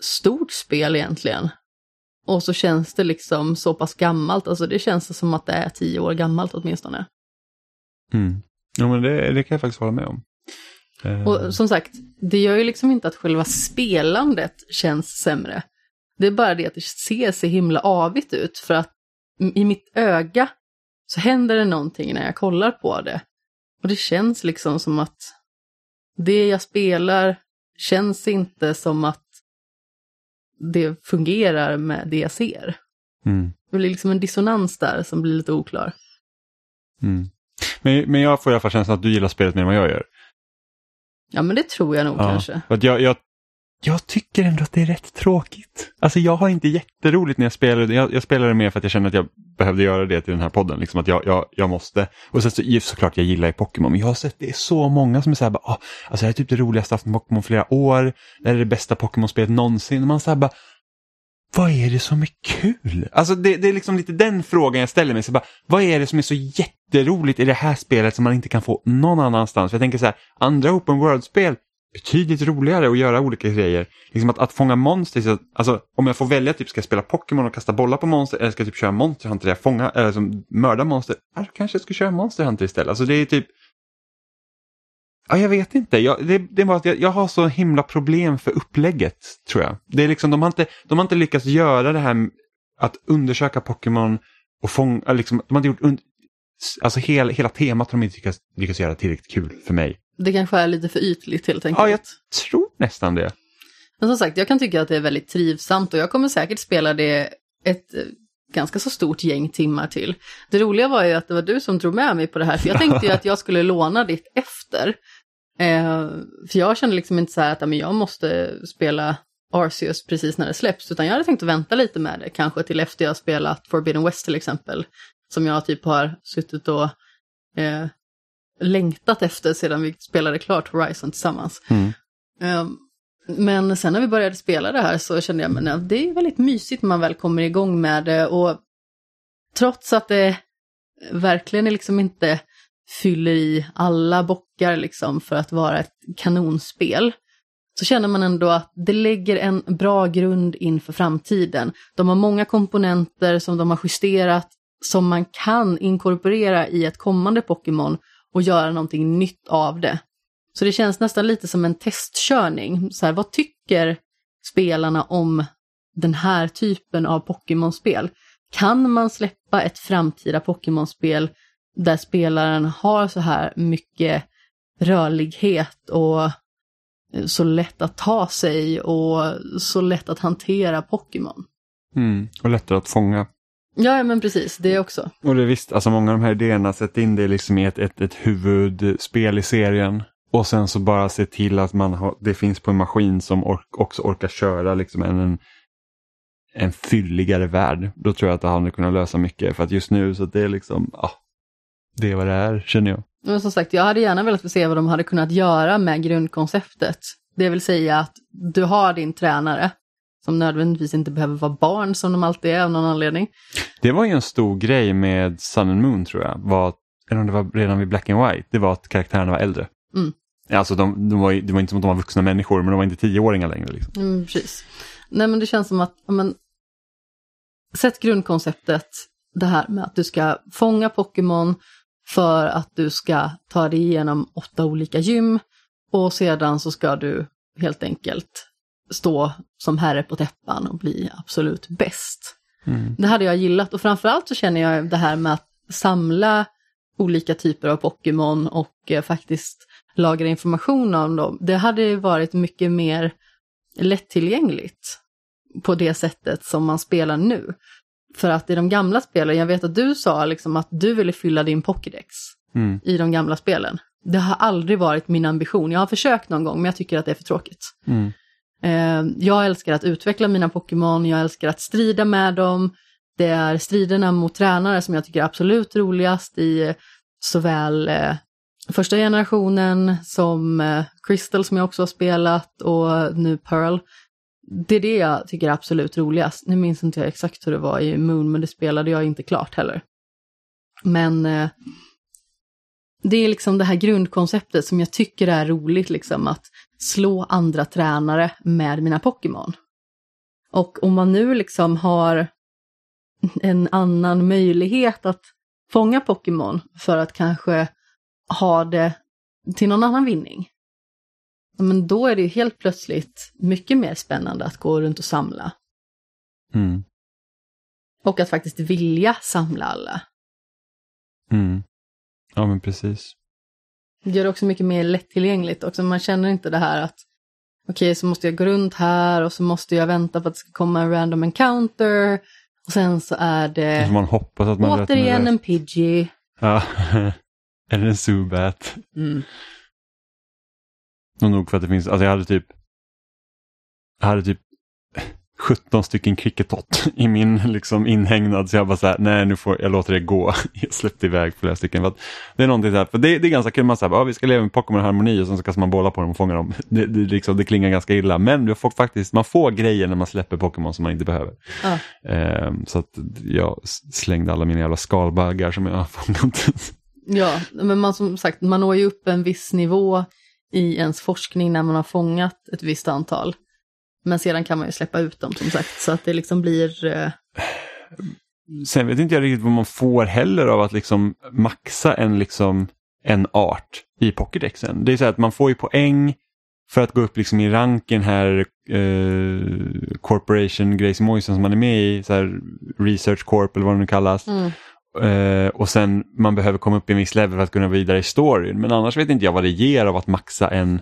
Speaker 2: stort spel egentligen. Och så känns det liksom så pass gammalt, alltså det känns som att det är tio år gammalt åtminstone.
Speaker 1: Mm. Ja, men det, det kan jag faktiskt hålla med om. Eh,
Speaker 2: Och som sagt, det gör ju liksom inte att själva spelandet känns sämre. Det är bara det att det ser så himla avigt ut för att i mitt öga så händer det någonting när jag kollar på det. Och det känns liksom som att det jag spelar känns inte som att det fungerar med det jag ser.
Speaker 1: mm,
Speaker 2: Det blir liksom en dissonans där som blir lite oklar.
Speaker 1: mm. Men, men jag får i alla fall känslan att du gillar spelet mer än vad jag gör.
Speaker 2: Ja men det tror jag nog
Speaker 1: Ja,
Speaker 2: kanske.
Speaker 1: För jag, jag, jag tycker ändå att det är rätt tråkigt. Alltså jag har inte jätteroligt när jag spelar. Jag, jag spelar det mer för att jag känner att jag behövde göra det till den här podden. Liksom att jag, jag, jag måste. Och sen så, såklart jag gillar ju Pokémon. Men jag har sett det är så många som är så här, bara, "Ah, alltså det här är typ det roligaste jag haft med Pokémon flera år. Det här är det bästa Pokémon-spelet någonsin. Och man så här bara, vad är det som är kul? Alltså det, det är liksom lite den frågan jag ställer mig. Så bara, vad är det som är så jätteroligt i det här spelet som man inte kan få någon annanstans? För jag tänker så här, andra open world-spel, betydligt roligare att göra olika grejer. Liksom att, att fånga monster, så att- alltså om jag får välja, typ ska jag spela Pokémon och kasta bollar på monster eller ska jag typ köra Monster Hunter där jag fångar, eller som mörda monster, ja, kanske jag ska köra Monster Hunter istället. Alltså det är typ Ja, jag vet inte. Jag, det, det var att jag, jag har så himla problem för upplägget, tror jag. Det är liksom, de, har inte, de har inte lyckats göra det här med att undersöka Pokémon och fånga, liksom, de har inte gjort, alltså hela, hela temat har de inte lyckats, lyckats göra tillräckligt kul för mig.
Speaker 2: Det kanske är lite för ytligt helt enkelt.
Speaker 1: Ja, jag tror nästan det.
Speaker 2: Men som sagt, jag kan tycka att det är väldigt trivsamt och jag kommer säkert spela det ett eh, ganska så stort gäng timmar till. Det roliga var ju att det var du som drog med mig på det här, för jag [laughs] tänkte ju att jag skulle låna ditt efter. Eh, för jag kände liksom inte så här att men jag måste spela Arceus precis när det släpps, utan jag hade tänkt att vänta lite med det, kanske till efter jag spelat Forbidden West till exempel. Som jag typ har suttit och eh, längtat efter sedan vi spelade klart Horizon tillsammans.
Speaker 1: Mm.
Speaker 2: Ehm, Men sen när vi började spela det här så kände jag att det är väldigt mysigt när man väl kommer igång med det och trots att det verkligen liksom inte fyller i alla bockar liksom för att vara ett kanonspel så känner man ändå att det lägger en bra grund inför framtiden. De har många komponenter som de har justerat som man kan inkorporera i ett kommande Pokémon och göra någonting nytt av det. Så det känns nästan lite som en testkörning. Så här, vad tycker spelarna om den här typen av Pokémon-spel? Kan man släppa ett framtida Pokémon-spel där spelaren har så här mycket rörlighet och så lätt att ta sig och så lätt att hantera Pokémon?
Speaker 1: Mm. Och lättare att fånga.
Speaker 2: Ja, men precis, det också.
Speaker 1: Och det är visst, alltså många av de här idéerna, sätt in det liksom i ett, ett, ett huvudspel i serien. Och sen så bara se till att man har, det finns på en maskin som ork, också orkar köra liksom en, en, en fylligare värld. Då tror jag att det hade kunnat lösa mycket. För att just nu så det är liksom, ja, det är vad det är känner jag.
Speaker 2: Men som sagt, jag hade gärna velat se vad de hade kunnat göra med grundkonceptet. Det vill säga att du har din tränare, som nödvändigtvis inte behöver vara barn som de alltid är av någon anledning.
Speaker 1: Det var ju en stor grej med Sun and Moon tror jag. Var, eller om det var redan vid Black and White. Det var att karaktärerna var äldre.
Speaker 2: Mm.
Speaker 1: Alltså de, de var, det var inte som att de var vuxna människor men de var inte tioåringar längre. Liksom.
Speaker 2: Mm, precis. Nej men det känns som att, men, sätt grundkonceptet, det här med att du ska fånga Pokémon för att du ska ta dig igenom åtta olika gym och sedan så ska du helt enkelt stå som herre på täppan och bli absolut bäst.
Speaker 1: Mm.
Speaker 2: Det hade jag gillat och framförallt så känner jag det här med att samla olika typer av Pokémon och eh, faktiskt lagra information om dem. Det hade varit mycket mer lättillgängligt på det sättet som man spelar nu. För att i de gamla spelen, jag vet att du sa liksom att du ville fylla din Pokédex
Speaker 1: Mm.
Speaker 2: i de gamla spelen. Det har aldrig varit min ambition. Jag har försökt någon gång men jag tycker att det är för tråkigt.
Speaker 1: Mm.
Speaker 2: Eh, jag älskar att utveckla mina Pokémon, jag älskar att strida med dem. Det är striderna mot tränare som jag tycker är absolut roligast i såväl eh, första generationen som eh, Crystal som jag också har spelat och nu Pearl. Det är det jag tycker är absolut roligast. Nu minns inte jag exakt hur det var i Moon men det spelade jag inte klart heller. Men eh, det är liksom det här grundkonceptet som jag tycker är roligt, liksom att slå andra tränare med mina Pokémon. Och om man nu liksom har en annan möjlighet att fånga Pokémon för att kanske ha det till någon annan vinning. Men då är det ju helt plötsligt mycket mer spännande att gå runt och samla.
Speaker 1: Mm.
Speaker 2: Och att faktiskt vilja samla alla.
Speaker 1: Mm. Ja men precis.
Speaker 2: Det gör det också mycket mer lättillgängligt också. Man känner inte det här att okej, okay, så måste jag gå runt här och så måste jag vänta på att det ska komma en random encounter. Och sen så är det
Speaker 1: man hoppas att man
Speaker 2: återigen en Pidgey.
Speaker 1: Ja, [laughs] eller en Zubat.
Speaker 2: Mm.
Speaker 1: Och nog för att det finns, alltså jag hade typ jag hade typ 17 stycken cricketot [laughs] i min liksom inhägnad så jag bara så här, nej nu får jag låter det gå. [laughs] Jag släppte iväg flera stycken. För det är någonting så här, för det, det är ganska kul, man säger, ah, vi ska leva med Pokémon harmoni och sen så kastar man bollar på dem och fångar dem. [laughs] Det, det, liksom, det klingar ganska illa men du får faktiskt, man får grejer när man släpper Pokémon som man inte behöver.
Speaker 2: Ja.
Speaker 1: Ehm, så att jag slängde alla mina jävla skalbaggar som jag har fångat.
Speaker 2: Ja, men man som sagt, man når ju upp en viss nivå i ens forskning när man har fångat ett visst antal. Men sedan kan man ju släppa ut dem som sagt så att det liksom blir... Eh...
Speaker 1: Sen vet inte jag riktigt vad man får heller av att liksom maxa en, liksom, en art i Pokédexen. Det är så att man får ju poäng för att gå upp liksom i ranken här eh, Corporation Grace Moisen som man är med i, så här Research Corp eller vad det nu kallas.
Speaker 2: Mm.
Speaker 1: Eh, och sen man behöver komma upp i en viss level för att kunna vidare i storyn. Men annars vet inte jag vad det ger av att maxa en,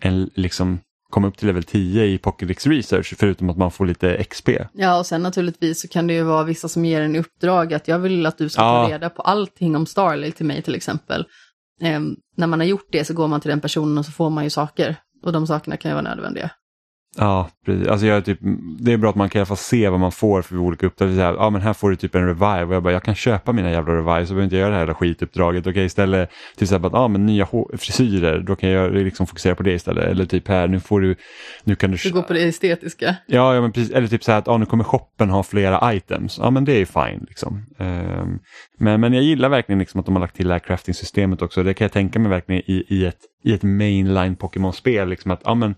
Speaker 1: en liksom komma upp till level 10 i Pokédex Research förutom att man får lite XP.
Speaker 2: Ja och sen naturligtvis så kan det ju vara vissa som ger en uppdrag att jag vill att du ska
Speaker 1: Ja.
Speaker 2: ta reda på allting om Starley till mig till exempel. Ehm, när man har gjort det så går man till den personen och så får man ju saker. Och de sakerna kan ju vara nödvändiga.
Speaker 1: Ja, precis. Alltså jag är typ, det är bra att man kan i alla fall se vad man får för olika uppdrag. Så här, ja, men här får du typ en revive och jag bara, jag kan köpa mina jävla revive så behöver inte jag göra det här jävla skituppdraget. Okej, istället till exempel att, ja men nya frisyrer, då kan jag liksom fokusera på det istället. Eller typ här, nu får du, nu kan du...
Speaker 2: Du går på det estetiska.
Speaker 1: Ja, ja men precis. Eller typ så här att ja, nu kommer shoppen ha flera items. Ja, men det är ju fine. Liksom. Ehm, men, men jag gillar verkligen liksom att de har lagt till det här crafting-systemet också. Det kan jag tänka mig verkligen i, i, ett, i ett mainline Pokémon-spel. Liksom att, ja, men,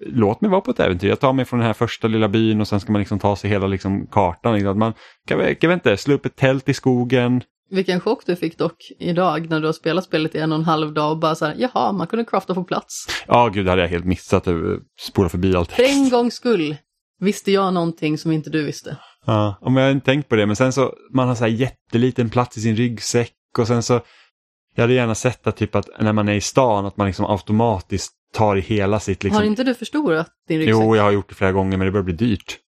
Speaker 1: låt mig vara på ett äventyr. Jag tar mig från den här första lilla byn och sen ska man liksom ta sig hela liksom, kartan. Liksom. Man kan, kan inte slå upp ett tält i skogen.
Speaker 2: Vilken chock du fick dock idag när du har spelat spelet i en och en halv dag och bara så här, jaha, man kunde crafta på plats.
Speaker 1: Ja, gud, det hade jag helt missat. att Spola förbi allt.
Speaker 2: För en gångs skull visste jag någonting som inte du visste.
Speaker 1: Ja, om jag inte tänkt på det. Men sen så, man har så här jätteliten plats i sin ryggsäck och sen så, jag hade gärna sett att typ att när man är i stan att man liksom automatiskt tar i hela sitt liksom.
Speaker 2: Har inte du förstorat din ryggsäck?
Speaker 1: Jo, jag har gjort det flera gånger men det börjar bli dyrt.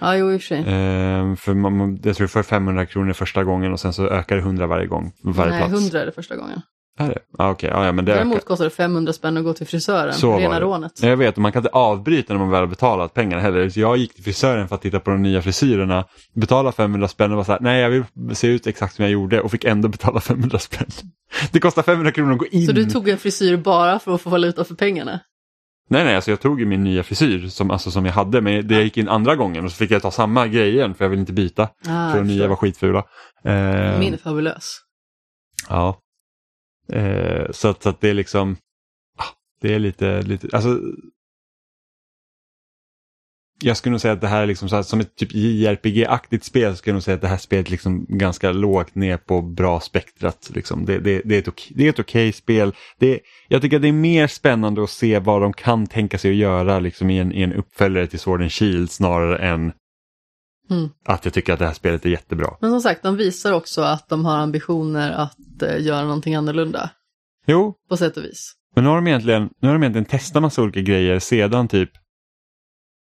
Speaker 2: Ja, jo i och för sig.
Speaker 1: Ehm, för man, jag tror får 500 kronor första gången och sen så ökar det 100 varje gång. Varje
Speaker 2: Nej,
Speaker 1: plats.
Speaker 2: 100 är det första gången.
Speaker 1: Är det? Ah, Okej, ja, ja, men det
Speaker 2: Däremot
Speaker 1: ökar.
Speaker 2: kostar det 500 spänn att gå till frisören.
Speaker 1: Så
Speaker 2: rena rånet.
Speaker 1: Jag vet, och man kan inte avbryta när man väl har betalat pengarna heller. Så jag gick till frisören för att titta på de nya frisyrerna, betala 500 spänn och var så här, nej jag vill se ut exakt som jag gjorde och fick ändå betala 500 spänn. [laughs] Det kostar 500 kronor att gå in.
Speaker 2: Så du tog en frisyr bara för att få valuta för pengarna?
Speaker 1: Nej, nej, alltså jag tog ju min nya frisyr som, alltså, som jag hade, men det jag gick in andra gången och så fick jag ta samma grej igen för jag vill inte byta.
Speaker 2: Ah,
Speaker 1: för de nya var skitfula. Eh,
Speaker 2: Min är fabulös.
Speaker 1: Ja. Eh, så, att, så att det är liksom, ah, det är lite, lite, alltså. Jag skulle nog säga att det här är liksom så här, som ett typ JRPG-aktigt spel skulle jag nog säga att det här spelet liksom ganska lågt ner på bra spektrat. Liksom. Det, det, det är ett okej, är ett okej spel. Det, jag tycker att det är mer spännande att se vad de kan tänka sig att göra liksom, i, en, i en uppföljare till Sword and Shield snarare än
Speaker 2: Mm.
Speaker 1: att jag tycker att det här spelet är jättebra.
Speaker 2: Men som sagt, de visar också att de har ambitioner att eh, göra någonting annorlunda.
Speaker 1: Jo,
Speaker 2: På sätt och vis.
Speaker 1: Men nu har de egentligen, nu har de egentligen testat massa olika grejer sedan typ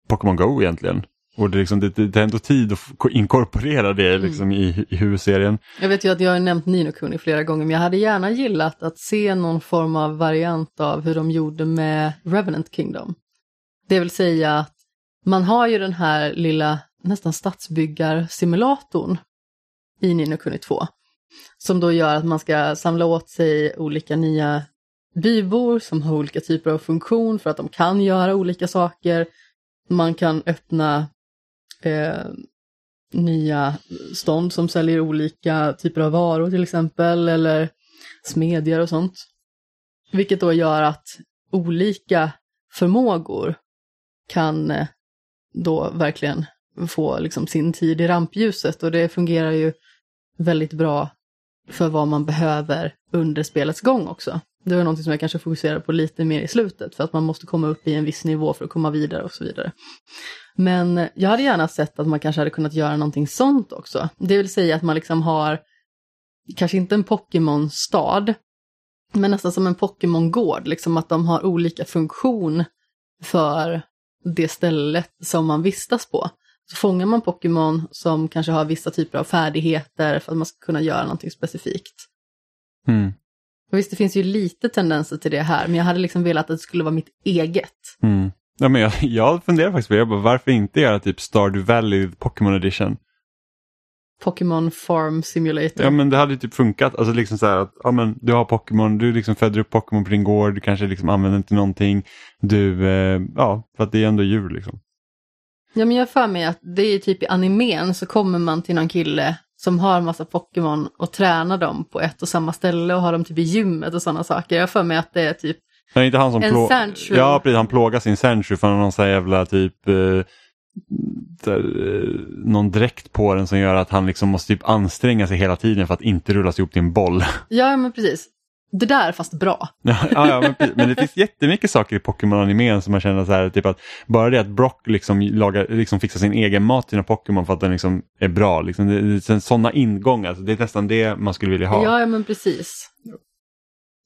Speaker 1: Pokémon Go egentligen. Och det, liksom, det, det tar ändå tid att inkorporera det liksom i, i huvudserien.
Speaker 2: Jag vet ju att jag har nämnt Nino Kuni flera gånger, men jag hade gärna gillat att se någon form av variant av hur de gjorde med Revenant Kingdom. Det vill säga att man har ju den här lilla nästan stadsbyggarsimulatorn i Nino Kuni 2. Som då gör att man ska samla åt sig olika nya bybor som har olika typer av funktion för att de kan göra olika saker. Man kan öppna eh, nya stånd som säljer olika typer av varor till exempel, eller smedjor och sånt. Vilket då gör att olika förmågor kan eh, då verkligen få liksom sin tid i rampljuset och det fungerar ju väldigt bra för vad man behöver under spelets gång också. Det var någonting som jag kanske fokuserar på lite mer i slutet för att man måste komma upp i en viss nivå för att komma vidare och så vidare. Men jag hade gärna sett att man kanske hade kunnat göra någonting sånt också. Det vill säga att man liksom har, kanske inte en Pokémon-stad, men nästan som en Pokémon-gård, liksom att de har olika funktion för det stället som man vistas på. Så fångar man Pokémon som kanske har vissa typer av färdigheter för att man ska kunna göra någonting specifikt.
Speaker 1: Mm.
Speaker 2: Och visst, det finns ju lite tendenser till det här, men jag hade liksom velat att det skulle vara mitt eget.
Speaker 1: Mm. Ja, men jag, jag funderar faktiskt på det, jag bara, varför inte göra typ Stardew Valley Pokémon Edition?
Speaker 2: Pokémon Farm Simulator.
Speaker 1: Ja men det hade ju typ funkat, alltså liksom så att ja, men du har Pokémon, du liksom föder upp Pokémon på din gård, du kanske liksom använder den till någonting, du, eh, ja för att det är ändå djur liksom.
Speaker 2: Ja men jag för mig att det är typ i animen så kommer man till någon kille som har massa Pokémon och tränar dem på ett och samma ställe och har dem typ i gymmet och sådana saker. Jag för mig att det är typ
Speaker 1: Nej, inte han som
Speaker 2: En
Speaker 1: plå-
Speaker 2: Sandshrew.
Speaker 1: Ja, precis. Han plågar sin Sandshrew för någon sån jävla typ eh, där, eh, någon dräkt på den som gör att han liksom måste typ anstränga sig hela tiden för att inte rullas ihop till en boll. [laughs]
Speaker 2: Ja men precis. Det där fast bra.
Speaker 1: ja, ja, men, men det finns jättemycket saker i Pokémon-animen som man känner så här, typ att bara det att Brock liksom, lagar, liksom fixar sin egen mat till sina Pokémon för att den liksom är bra. Liksom, det, det, sådana ingångar, alltså, det är nästan det man skulle vilja ha.
Speaker 2: Ja, ja men precis.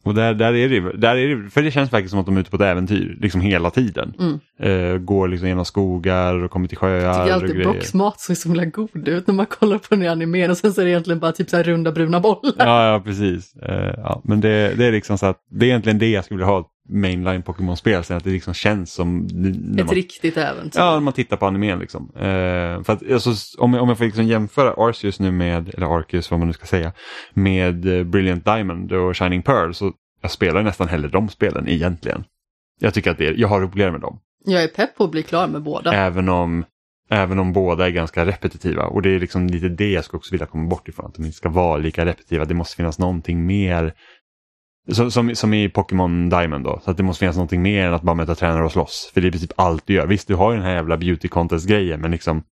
Speaker 1: Och där, där, är det, där är det, för det känns faktiskt som att de är ute på ett äventyr liksom hela tiden.
Speaker 2: Mm.
Speaker 1: Eh, går liksom genom skogar och kommer till
Speaker 2: Jag
Speaker 1: sjöar
Speaker 2: tycker
Speaker 1: och
Speaker 2: alltid
Speaker 1: grejer.
Speaker 2: Brocks mat ser så himla god ut när man kollar på den i animen och sen så är det egentligen bara typ så här runda bruna bollar.
Speaker 1: Ja, ja precis. Eh, ja, men det, det är liksom så att det är egentligen det jag skulle vilja ha mainline Pokémon-spel, så att det liksom känns som
Speaker 2: Ett
Speaker 1: man,
Speaker 2: riktigt äventyr.
Speaker 1: ja, när man tittar på animen. Liksom. Eh, för att, alltså, om, jag- om jag får liksom jämföra Arceus nu med, eller Arceus vad man nu ska säga, med eh, Brilliant Diamond och Shining Pearl så jag spelar nästan hellre de spelen egentligen. Jag tycker att det är, jag har roligare med dem.
Speaker 2: Jag är pepp på att bli klar med båda.
Speaker 1: Även om, även om båda är ganska repetitiva. Och det är liksom lite det jag skulle också vilja komma bort ifrån. Att de inte ska vara lika repetitiva. Det måste finnas någonting mer. Som, som, som i Pokémon Diamond då. Så att det måste finnas någonting mer än att bara möta tränare och slåss. För det är i princip allt du gör. Visst, du har ju den här jävla beauty contest-grejen. Men liksom,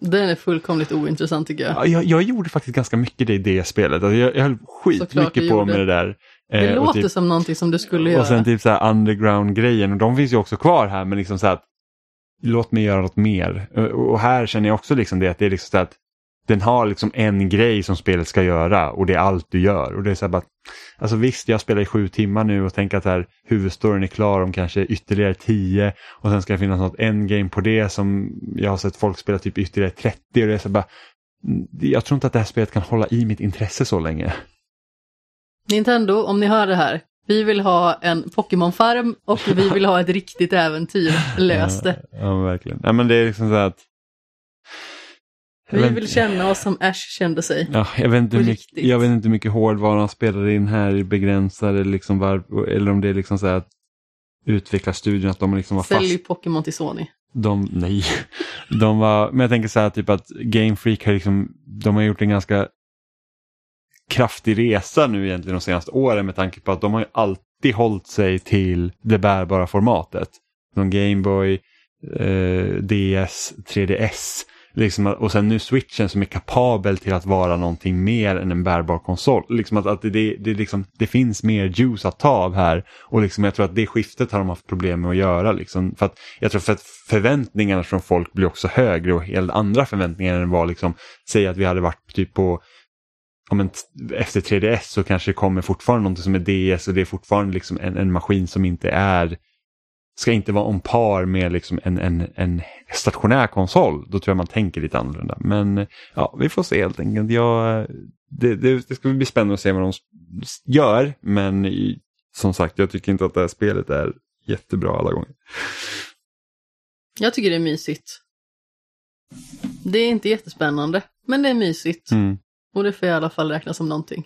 Speaker 2: Den är fullkomligt ointressant tycker jag.
Speaker 1: ja, jag, jag gjorde faktiskt ganska mycket det i det spelet. Alltså jag, jag höll skitmycket på med det där.
Speaker 2: Det
Speaker 1: Eh,
Speaker 2: låter
Speaker 1: typ-
Speaker 2: som någonting som du skulle göra.
Speaker 1: och sen typ så här underground-grejen och de finns ju också kvar här men liksom så här att låt mig göra något mer. Och och här känner jag också liksom det att det är liksom så att den har liksom en grej som spelet ska göra och det är allt du gör. Och det är så bara, alltså visst jag spelar i sju timmar nu och tänker att här, huvudstoryn är klar om kanske ytterligare tio och sen ska det finnas något endgame på det som jag har sett folk spela typ ytterligare 30 och det är så bara, mm, jag tror inte att det här spelet kan hålla i mitt intresse så länge.
Speaker 2: Nintendo, om ni hör det här. Vi vill ha en Pokémon-farm och vi vill ha ett riktigt äventyr. [laughs] Lös det.
Speaker 1: Ja, ja verkligen. Ja, men det är liksom så att
Speaker 2: Vi vill känna oss som Ash kände sig.
Speaker 1: Ja, jag, vet inte hur mycket, jag vet inte hur mycket hårdvara han spelar in här i begränsade liksom var, eller om det är liksom så här att utveckla studion, att de liksom var
Speaker 2: Sälj
Speaker 1: fast.
Speaker 2: Pokémon till Sony.
Speaker 1: De, nej, de var, men jag tänker så här typ att Game Freak har liksom, de har gjort en ganska kraftig resa nu egentligen de senaste åren med tanke på att de har ju alltid hållit sig till det bärbara formatet. Som Gameboy, eh, DS, 3DS. Liksom, att- och sen nu switchen som är kapabel till att vara någonting mer än en bärbar konsol. Liksom att, att det, det, det, liksom, det finns mer juice att ta av här. Och liksom, jag tror att det skiftet har de haft problem med att göra. Liksom. För att, jag tror för att förväntningarna från folk blir också högre och helt andra förväntningar än vad liksom, säg att vi hade varit typ på om en, efter 3DS så kanske det kommer fortfarande någonting som är DS och det är fortfarande liksom en, en maskin som inte är ska inte vara om par med liksom en, en, en stationär konsol. Då tror jag man tänker lite annorlunda. Men ja, vi får se helt enkelt. Jag, det, det, det ska bli spännande att se vad de gör. Men som sagt, jag tycker inte att det här spelet är jättebra alla gånger.
Speaker 2: Jag tycker det är mysigt. Det är inte jättespännande, men det är mysigt.
Speaker 1: Mm.
Speaker 2: Och det får jag i alla fall räkna som någonting.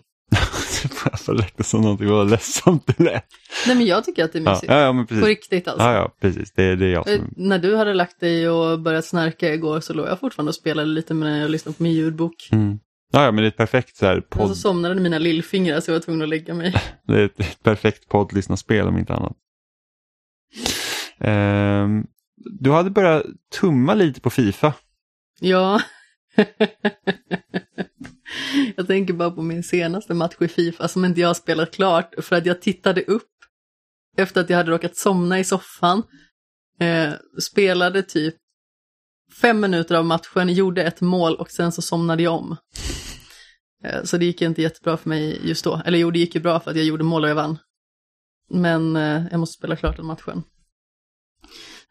Speaker 1: Det jag få räkna som någonting vad ledsamt det lät.
Speaker 2: Nej men jag tycker att det är mysigt.
Speaker 1: ja, ja, men
Speaker 2: På
Speaker 1: precis.
Speaker 2: riktigt alltså.
Speaker 1: Ja, ja, precis. Det, det är jag
Speaker 2: Eh,
Speaker 1: som...
Speaker 2: När du hade lagt dig och börjat snarka igår så låg jag fortfarande och spelade lite med när jag lyssnade på min ljudbok.
Speaker 1: Mm. Ja, ja, men det är ett perfekt så här,
Speaker 2: Och
Speaker 1: podd...
Speaker 2: så somnade mina lillfingrar så jag var tvungen att lägga mig. [laughs]
Speaker 1: Det är ett, ett perfekt poddlyssnarspel om inte annat. Ehm, du hade börjat tumma lite på Fifa.
Speaker 2: Ja. [laughs] [laughs] jag tänker bara på min senaste match i Fifa som inte jag har spelat klart för att jag tittade upp efter att jag hade råkat somna i soffan. Eh, spelade typ fem minuter av matchen, gjorde ett mål och sen så somnade jag om. Eh, så det gick inte jättebra för mig just då. Eller jo, det gick ju bra för att jag gjorde mål och jag vann. Men eh, jag måste spela klart den matchen.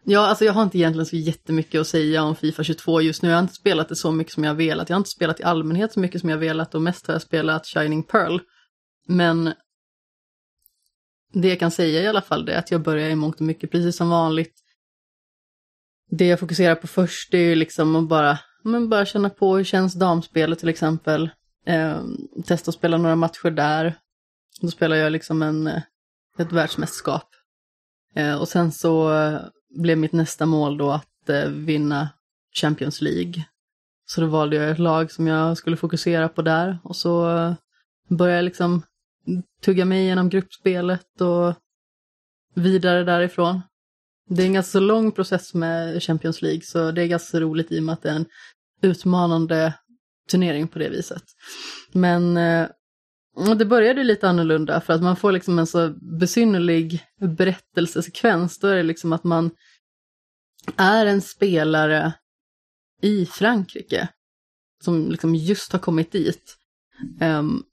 Speaker 2: Ja, alltså jag har inte egentligen så jättemycket att säga om Fifa 22 just nu. Jag har inte spelat det så mycket som jag velat. Jag har inte spelat i allmänhet så mycket som jag velat och mest har jag spelat Shining Pearl. Men det jag kan säga i alla fall är att jag börjar i mångt och mycket precis som vanligt. Det jag fokuserar på först är ju liksom att bara, men bara känna på hur känns damspelet till exempel. Eh, testa att spela några matcher där. Då spelar jag liksom en, ett världsmästerskap. Eh, och sen så blev mitt nästa mål då att eh, vinna Champions League. Så då valde jag ett lag som jag skulle fokusera på där och så eh, började jag liksom tugga mig igenom gruppspelet och vidare därifrån. Det är en ganska så lång process med Champions League så det är ganska roligt i och med att det är en utmanande turnering på det viset. Men eh, det började lite annorlunda för att man får liksom en så besynnerlig berättelsesekvens. Då är det liksom att man är en spelare i Frankrike som liksom just har kommit dit. Um,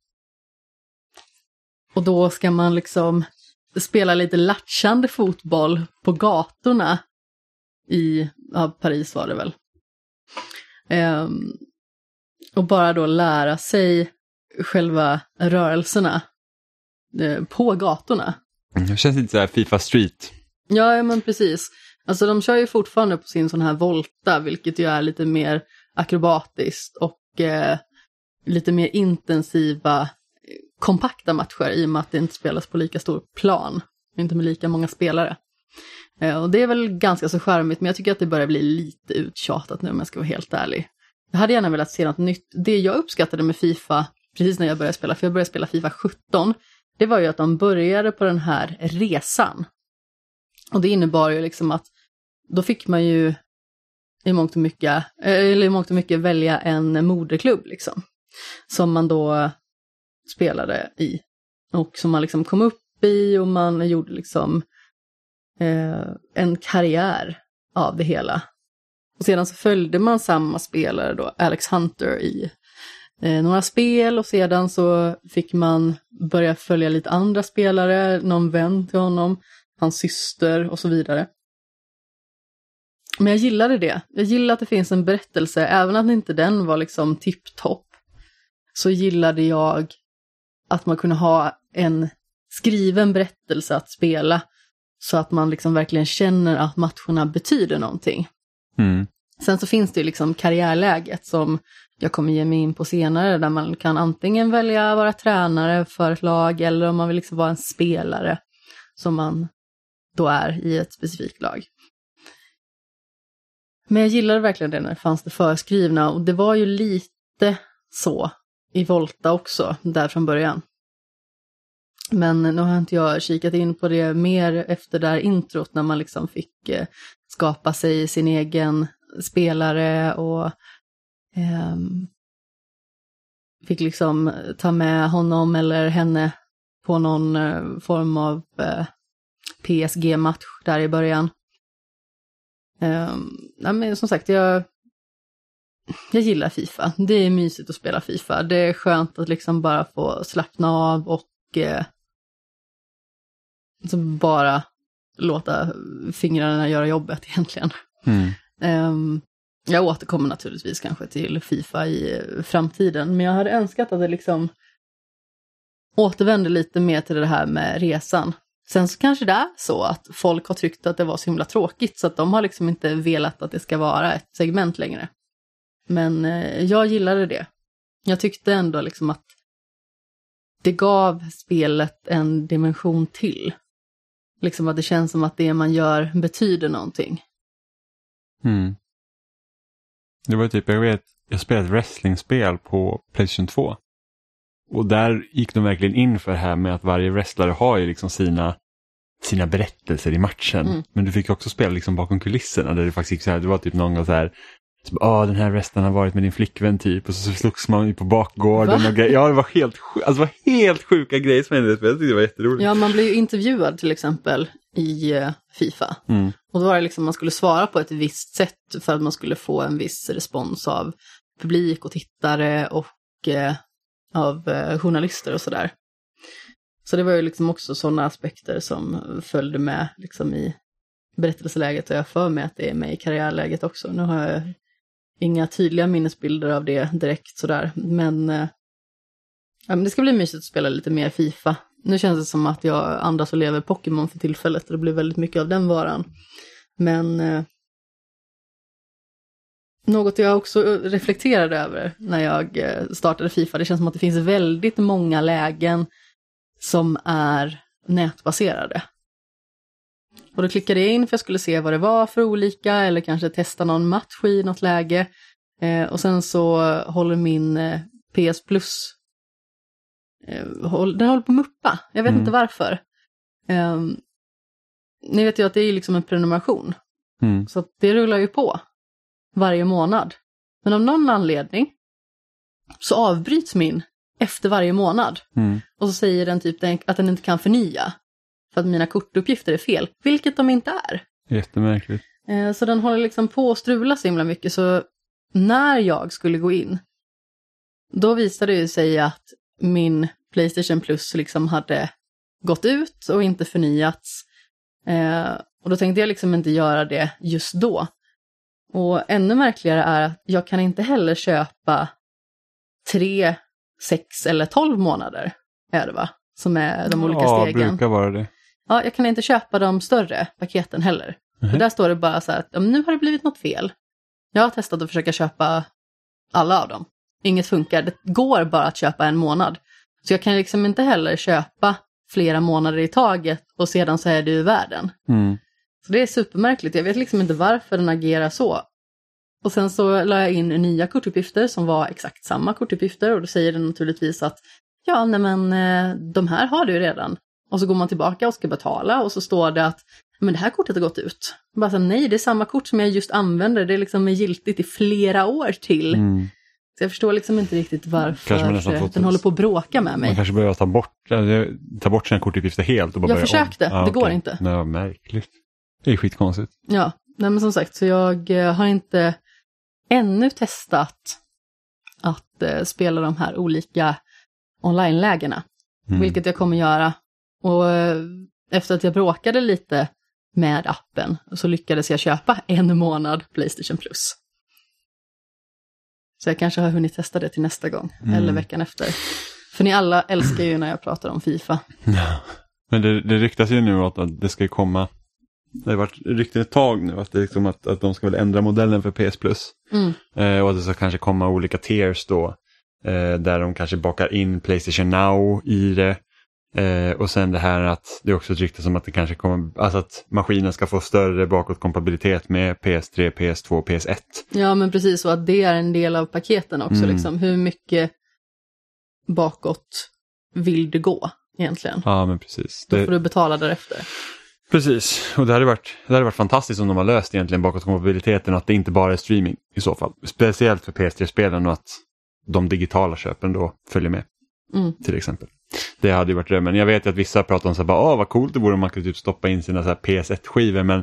Speaker 2: och då ska man liksom spela lite latchande fotboll på gatorna i ja, Paris var det väl. Um, och bara då lära sig själva rörelserna eh, på gatorna.
Speaker 1: Mm, det känns lite så här Fifa Street.
Speaker 2: Ja, men precis. Alltså de kör ju fortfarande på sin sån här volta, vilket ju är lite mer akrobatiskt och eh, lite mer intensiva, kompakta matcher i och med att det inte spelas på lika stor plan, inte med lika många spelare. Eh, och det är väl ganska så charmigt, men jag tycker att det börjar bli lite uttjatat nu om jag ska vara helt ärlig. Jag hade gärna velat se något nytt. Det jag uppskattade med Fifa precis när jag började spela, för jag började spela Fifa 17, det var ju att de började på den här resan. Och det innebar ju liksom att då fick man ju i mångt och mycket, eh, eller i mångt och mycket välja en moderklubb liksom. Som man då spelade i. Och som man liksom kom upp i och man gjorde liksom eh, en karriär av det hela. Och sedan så följde man samma spelare då, Alex Hunter, i eh, några spel och sedan så fick man börja följa lite andra spelare, någon vän till honom, hans syster och så vidare. Men jag gillade det. Jag gillade att det finns en berättelse, även att inte den var liksom tipptopp. Så gillade jag att man kunde ha en skriven berättelse att spela. Så att man liksom verkligen känner att matcherna betyder någonting.
Speaker 1: Mm.
Speaker 2: Sen så finns det ju liksom karriärläget som jag kommer ge mig in på senare, där man kan antingen välja att vara tränare för ett lag eller om man vill liksom vara en spelare som man då är i ett specifikt lag. Men jag gillade verkligen det när det fanns det föreskrivna och det var ju lite så i Volta också, där från början. Men nu har inte jag kikat in på det mer efter det här introt när man liksom fick eh, skapa sig sin egen spelare och fick liksom ta med honom eller henne på någon eh, form av eh, PSG-match där i början. Um, ja, men som sagt, jag, jag gillar Fifa. Det är mysigt att spela Fifa. Det är skönt att liksom bara få slappna av och eh, alltså bara låta fingrarna göra jobbet [laughs] egentligen.
Speaker 1: Mm.
Speaker 2: Um, jag återkommer naturligtvis kanske till Fifa i eh, framtiden, men jag hade önskat att det liksom återvände lite mer till det här med resan. Sen så kanske det är så att folk har tyckt att det var så himla tråkigt så att de har liksom inte velat att det ska vara ett segment längre. Men eh, jag gillade det. Jag tyckte ändå liksom att det gav spelet en dimension till. Liksom att det känns som att det man gör betyder någonting.
Speaker 1: Mm. Det var typ, jag vet, jag spelade ett wrestlingspel på Playstation 2. Och där gick de verkligen in för det här med att varje wrestlare har ju liksom sina sina berättelser i matchen.
Speaker 2: Mm.
Speaker 1: Men du fick också spela liksom bakom kulisserna där det faktiskt gick så här, det var typ någon gång så här Typ, ah, den här resten har varit med din flickvän typ och så slogs man ju på bakgården
Speaker 2: Va?
Speaker 1: och grejer. Ja, det var helt, alltså, det var helt sjuka grejer som hände. Jag tyckte det var jätteroligt.
Speaker 2: Ja, man blir ju intervjuad till exempel i eh, Fifa.
Speaker 1: Mm.
Speaker 2: Och då var det liksom man skulle svara på ett visst sätt för att man skulle få en viss respons av publik och tittare och eh, av eh, journalister och sådär. Så det var ju liksom också sådana aspekter som följde med liksom i berättelseläget och jag för mig att det är med i karriärläget också. Nu har jag inga tydliga minnesbilder av det direkt sådär, men, eh, ja, men det ska bli mysigt att spela lite mer Fifa. Nu känns det som att jag andas och lever Pokémon för tillfället och det blir väldigt mycket av den varan. Men eh, något jag också reflekterade över när jag eh, startade Fifa, det känns som att det finns väldigt många lägen som är nätbaserade. Och då klickade jag in för jag skulle se vad det var för olika eller kanske testa någon match i något läge. Eh, och sen så håller min eh, PS Plus, eh, håll, den håller på att muppa. Jag vet
Speaker 1: Mm.
Speaker 2: inte varför. Eh, ni vet ju att det är liksom en prenumeration.
Speaker 1: Mm.
Speaker 2: Så det rullar ju på varje månad. Men av någon anledning så avbryts min efter varje månad.
Speaker 1: Mm.
Speaker 2: Och så säger den typ att den inte kan förnya. För att mina kortuppgifter är fel, vilket de inte är.
Speaker 1: Jättemärkligt.
Speaker 2: Eh, Så den håller liksom på att strula så himla mycket så när jag skulle gå in då visade det sig att min Playstation Plus liksom hade gått ut och inte förnyats. Eh, och då tänkte jag liksom inte göra det just då. Och ännu märkligare är att jag kan inte heller köpa tre, sex eller tolv månader är det va? Som är de olika
Speaker 1: ja,
Speaker 2: stegen.
Speaker 1: brukar vara det.
Speaker 2: Ja, jag kan inte köpa de större paketen heller. För
Speaker 1: Mhm.
Speaker 2: där står det bara så här att ja, nu har det blivit något fel. Jag har testat att försöka köpa alla av dem. Inget funkar. Det går bara att köpa en månad. Så jag kan liksom inte heller köpa flera månader i taget och sedan så är det ur världen.
Speaker 1: Mm.
Speaker 2: Så det är supermärkligt. Jag vet liksom inte varför den agerar så. Och sen så la jag in nya kortuppgifter som var exakt samma kortuppgifter och då säger den naturligtvis att ja, nej men eh, de här har du ju redan. Och så går man tillbaka och ska betala och så står det att men det här kortet har gått ut. Bara så, nej, det är samma kort som jag just använder. Det är liksom giltigt i flera år till.
Speaker 1: Mm.
Speaker 2: Så jag förstår liksom inte riktigt varför
Speaker 1: man
Speaker 2: den
Speaker 1: en-
Speaker 2: håller på att bråka med
Speaker 1: Man
Speaker 2: mig.
Speaker 1: kanske behöver ta bort, ta bort sina kortuppgifter helt och bara
Speaker 2: Jag försökte,
Speaker 1: om.
Speaker 2: det går inte.
Speaker 1: Nej, märkligt. Det är skitkonstigt.
Speaker 2: Ja, nej men som sagt, så jag eh, har inte ännu testat att eh, spela de här olika online-lägena,
Speaker 1: Mm.
Speaker 2: vilket jag kommer göra. Och eh, efter att jag bråkade lite med appen så lyckades jag köpa en månad Playstation Plus. Så jag kanske har hunnit testa det till nästa gång,
Speaker 1: Mm.
Speaker 2: eller veckan efter. För ni alla älskar ju när jag pratar om Fifa.
Speaker 1: Ja. Men det, det ryktas ju nu att, att det ska komma, det har varit rykten ett tag nu att, det liksom att, att de ska väl ändra modellen för PS Plus.
Speaker 2: Mm.
Speaker 1: Eh, och att det ska kanske komma olika tiers då. Eh, där de kanske bakar in Playstation Now i det. Eh, och sen det här att det också ett rykte som att det kanske kommer, alltså att maskinen ska få större bakåtkompatibilitet med PS3, PS2, PS1.
Speaker 2: Ja, men precis så att det är en del av paketen också.
Speaker 1: Mm.
Speaker 2: Liksom. Hur mycket bakåt vill du gå egentligen?
Speaker 1: Ja men precis.
Speaker 2: Då
Speaker 1: Det-
Speaker 2: får du betala därefter.
Speaker 1: Precis, och det hade, varit, det hade varit fantastiskt om de har löst egentligen bakåtkompatibiliteten och att det inte bara är streaming i så fall. Speciellt för PS3-spelen och att de digitala köpen då följer med
Speaker 2: Mm.
Speaker 1: till exempel. Det hade ju varit drömmen. Jag vet ju att vissa pratar om så här, bara, Åh, vad coolt det vore om man kunde typ stoppa in sina PS1-skivor men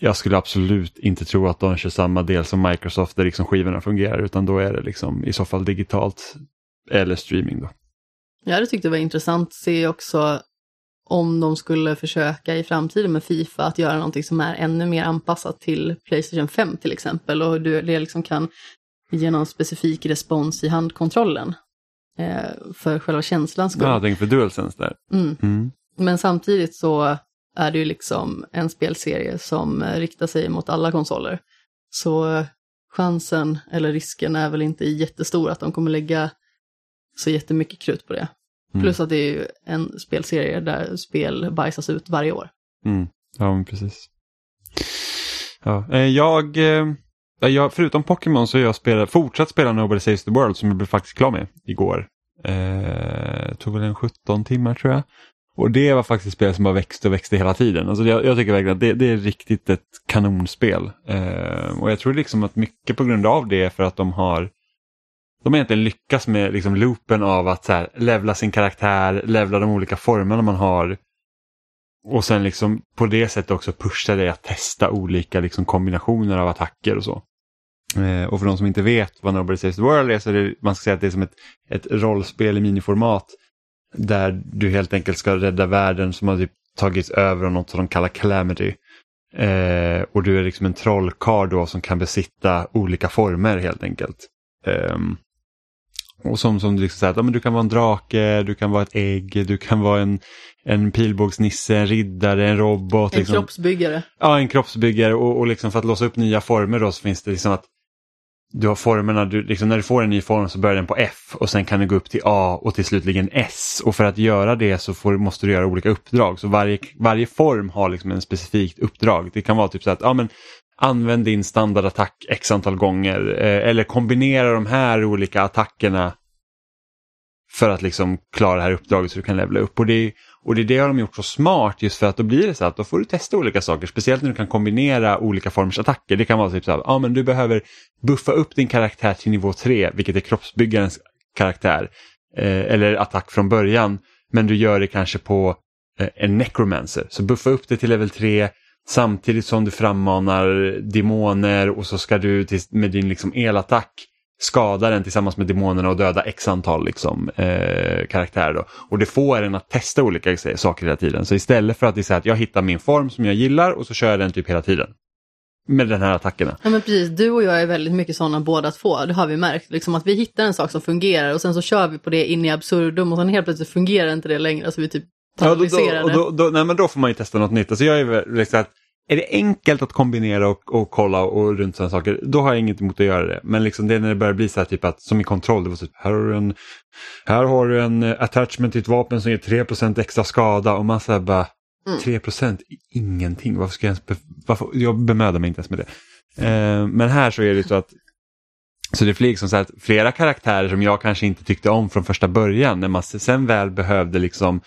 Speaker 1: jag skulle absolut inte tro att de kör samma del som Microsoft där liksom skivorna fungerar utan då är det liksom i så fall digitalt eller streaming då.
Speaker 2: Jag hade tyckt det var intressant att se också om de skulle försöka i framtiden med Fifa att göra någonting som är ännu mer anpassat till Playstation 5 till exempel och hur det liksom kan ge någon specifik respons i handkontrollen. Eh, för själva känslans skull.
Speaker 1: Ja, jag tänker för DualSense där.
Speaker 2: Mm.
Speaker 1: Mm.
Speaker 2: Men samtidigt så är det ju liksom en spelserie som eh, riktar sig mot alla konsoler. Så eh, chansen eller risken är väl inte jättestor att de kommer lägga så jättemycket krut på det.
Speaker 1: Mm.
Speaker 2: Plus att det är ju en spelserie där spel bajsas ut varje år.
Speaker 1: Mm. Ja, men precis. Ja, eh, jag, jag, förutom Pokémon så har jag spelat, fortsatt spela Nobody Saves the World som jag blev faktiskt klar med igår. Eh, tog väl en 17 timmar tror jag. Och det var faktiskt ett spel som bara växte och växte hela tiden. Alltså jag, jag tycker verkligen att det, det, är riktigt ett kanonspel. Eh, och jag tror liksom att mycket på grund av det är för att de har de har egentligen lyckats med liksom loopen av att så här, levla sin karaktär, levla de olika formerna man har. Och sen liksom på det sättet också pusha dig att testa olika liksom kombinationer av attacker och så. Eh, och för de som inte vet vad Nobody Saves the World är så är det, man ska säga att det är som ett, ett rollspel i miniformat där du helt enkelt ska rädda världen som har typ tagits över av något som de kallar calamity. Eh, och du är liksom en trollkarl då som kan besitta olika former helt enkelt. Eh, och som, som du liksom säger, att, ja, men du kan vara en drake, du kan vara ett ägg, du kan vara en, en pilbågsnisse, en riddare, en robot.
Speaker 2: En
Speaker 1: liksom.
Speaker 2: kroppsbyggare.
Speaker 1: Ja, en kroppsbyggare och, och liksom för att låsa upp nya former då så finns det liksom att du har formerna, du, liksom när du får en ny form så börjar den på F och sen kan du gå upp till A och till slutligen S. Och för att göra det så får, måste du göra olika uppdrag. Så varje, varje form har liksom en specifikt uppdrag. Det kan vara typ så att ja, men, använd din standardattack x antal gånger eh, eller kombinera de här olika attackerna för att liksom klara det här uppdraget så du kan levla upp. Och det, och det är det har de gjort så smart just för att då blir det så att då får du testa olika saker. Speciellt när du kan kombinera olika formers attacker. Det kan vara typ så att ja, men du behöver buffa upp din karaktär till nivå 3, vilket är kroppsbyggarens karaktär. Eh, eller attack från början. Men du gör det kanske på eh, en necromancer. Så buffa upp det till level 3 samtidigt som du frammanar demoner och så ska du till, med din liksom elattack skada den tillsammans med demonerna och döda x antal liksom, eh, karaktärer. Då. Och det får en att testa olika saker hela tiden. Så istället för att det säger att jag hittar min form som jag gillar och så kör jag den typ hela tiden. Med den här attackerna.
Speaker 2: Ja men precis, du och jag är väldigt mycket sådana båda två. Det har vi märkt. Liksom att vi hittar en sak som fungerar och sen så kör vi på det in i absurdum och sen helt plötsligt fungerar inte det längre. Så vi typ
Speaker 1: ja, då, då, då, då, nej, men då får man ju testa något nytt. Alltså jag är liksom att är det enkelt att kombinera och, och kolla och runt sådana saker, då har jag inget emot att göra det. Men liksom det är när det börjar bli så här typ att, som i kontroll, det var typ, här har du en, här har du en attachment till ett vapen som ger 3% extra skada och man säger bara, mm. 3 ingenting, varför ska jag ens, varför, jag bemödar mig inte ens med det. Eh, men här så är det så att så det blir liksom så att flera karaktärer som jag kanske inte tyckte om från första början, när man sen väl behövde liksom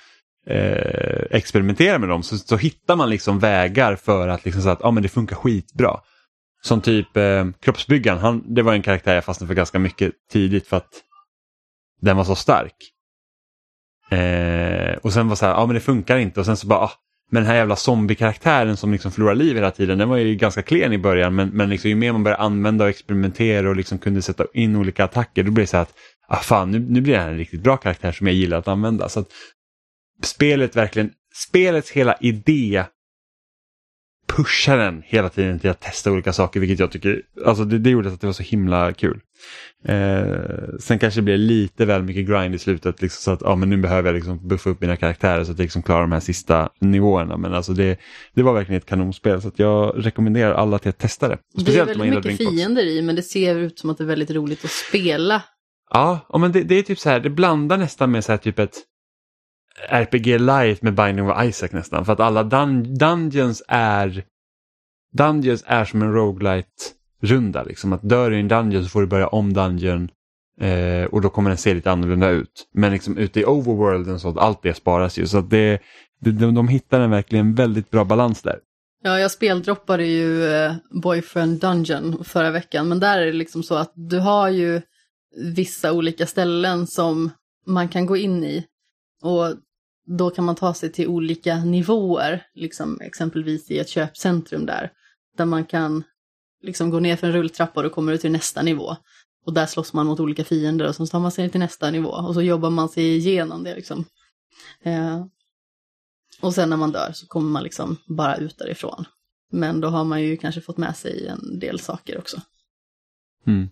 Speaker 1: eh, experimentera med dem så, så hittar man liksom vägar för att liksom så att ah, men det funkar skitbra. Som typ eh, kroppsbyggaren, han, det var en karaktär jag fastnade för ganska mycket tidigt för att den var så stark. Eh, och sen var så här, ja ah, men det funkar inte och sen så bara, ah, men den här jävla zombiekaraktären som liksom förlorar liv hela tiden, den var ju ganska klen i början men, men liksom, ju mer man började använda och experimentera och liksom kunde sätta in olika attacker, då blev det så här att ah, fan, nu, nu blir det här en riktigt bra karaktär som jag gillar att använda. Så att spelet verkligen, spelets hela idé pushar den hela tiden till att testa olika saker vilket jag tycker, alltså det, det gjorde att det var så himla kul. Eh, sen kanske det blir lite väl mycket grind i slutet liksom, så att ja, men nu behöver jag liksom buffa upp mina karaktärer så att jag liksom klarar de här sista nivåerna. Men alltså det, det var verkligen ett kanonspel så att jag rekommenderar alla till att testa det.
Speaker 2: Speciellt det är väldigt mycket fiender i men det ser ut som att det är väldigt roligt att spela.
Speaker 1: Ja, men det, det är typ så här, det blandar nästan med så här typ ett RPG light med Binding of Isaac nästan. För att alla dun Dungeons är Dungeons är som en roguelite runda liksom. Att dör du i en Dungeon så får du börja om Dungeon eh, och då kommer den se lite annorlunda ut. Men liksom ute i overworlden så att allt det sparas ju. Så att det, de, de, de hittar en verkligen väldigt bra balans där.
Speaker 2: Ja, jag speldroppade ju eh, Boyfriend Dungeon förra veckan, men där är det liksom så att du har ju vissa olika ställen som man kan gå in i. Och då kan man ta sig till olika nivåer, liksom exempelvis i ett köpcentrum där, där man kan liksom gå ner för en rulltrappa och då kommer du till nästa nivå. Och där slåss man mot olika fiender och så tar man sig till nästa nivå och så jobbar man sig igenom det liksom. Eh, och sen när man dör så kommer man liksom bara ut därifrån. Men då har man ju kanske fått med sig en del saker också.
Speaker 1: Mm.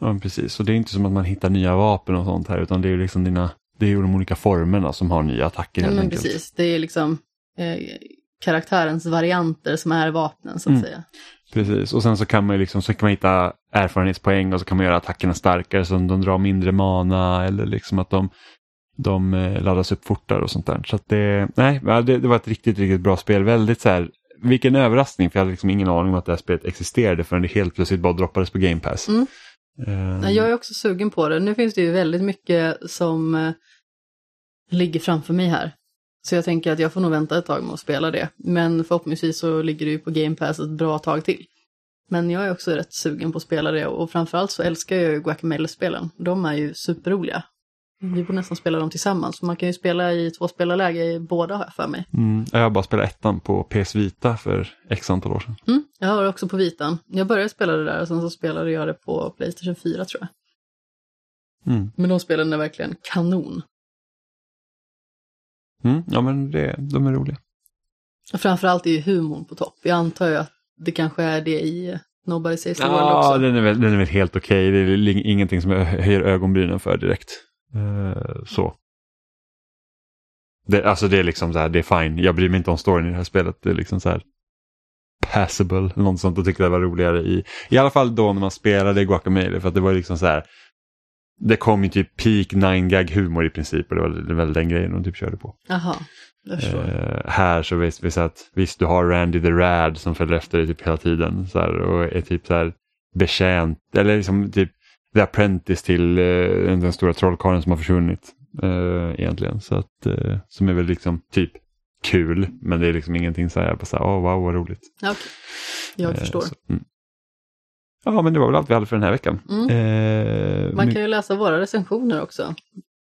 Speaker 1: Ja, precis. Och det är inte som att man hittar nya vapen och sånt här, utan det är ju liksom dina det är ju de olika formerna som har nya attacker
Speaker 2: helt ja, enkelt. Precis, det är liksom eh, karaktärens varianter som är vapnen så att mm. säga.
Speaker 1: Precis, och sen så kan man ju liksom, så kan man hitta erfarenhetspoäng och så kan man göra attackerna starkare så de drar mindre mana eller liksom att de, de eh, laddas upp fortare och sånt där. Så att det, nej, det, det var ett riktigt, riktigt bra spel. Väldigt så här, vilken överraskning för jag hade liksom ingen aning om att det här spelet existerade förrän det helt plötsligt bara droppades på Game Pass. Mm.
Speaker 2: Um... Jag är också sugen på det. Nu finns det ju väldigt mycket som eh, ligger framför mig här. Så jag tänker att jag får nog vänta ett tag med att spela det. Men förhoppningsvis så ligger det ju på Game Pass ett bra tag till. Men jag är också rätt sugen på att spela det och framförallt så älskar jag ju Guacamelee-spelen. De är ju superroliga. Vi borde nästan spela dem tillsammans, för man kan ju spela i två spelarläge i båda har jag för mig.
Speaker 1: Mm, jag har bara spelat ettan på PS Vita för x antal år sedan.
Speaker 2: Mm, jag har det också på vitan. Jag började spela det där och sen så spelade jag det på Playstation 4 tror jag.
Speaker 1: Mm.
Speaker 2: Men de spelen är verkligen kanon.
Speaker 1: Mm, ja men det, de är roliga.
Speaker 2: Och framförallt är ju humorn på topp. Jag antar ju att det kanske är det i Nobody Saves the World
Speaker 1: Ja,
Speaker 2: också.
Speaker 1: den är väl, den är väl helt okej. Det är ingenting som jag höjer ögonbrynen för direkt. Eh, så. Det, alltså det är liksom så här, det är fine. Jag bryr mig inte om storyn i det här spelet. Det är liksom så här passable, något sånt. Och tyckte det var roligare i, i alla fall då när man spelade Guacamelee. För att det var liksom så här, det kom ju typ peak 9gag humor i princip och det var väl den grejen de typ körde på.
Speaker 2: Förstår.
Speaker 1: Eh, här så visst, visst att visst du har Randy the Rad som följer efter dig typ hela tiden så här, och är typ så här betjänt eller liksom typ The Apprentice till eh, den stora trollkarlen som har försvunnit eh, egentligen. Så att, eh, som är väl liksom typ kul men det är liksom ingenting så här, bara så här oh, wow vad roligt.
Speaker 2: Ja, okej. Jag
Speaker 1: Eh,
Speaker 2: förstår.
Speaker 1: så, mm. Ja men det var väl allt vi hade för den här veckan.
Speaker 2: Mm.
Speaker 1: Eh,
Speaker 2: Man kan ju läsa våra recensioner också.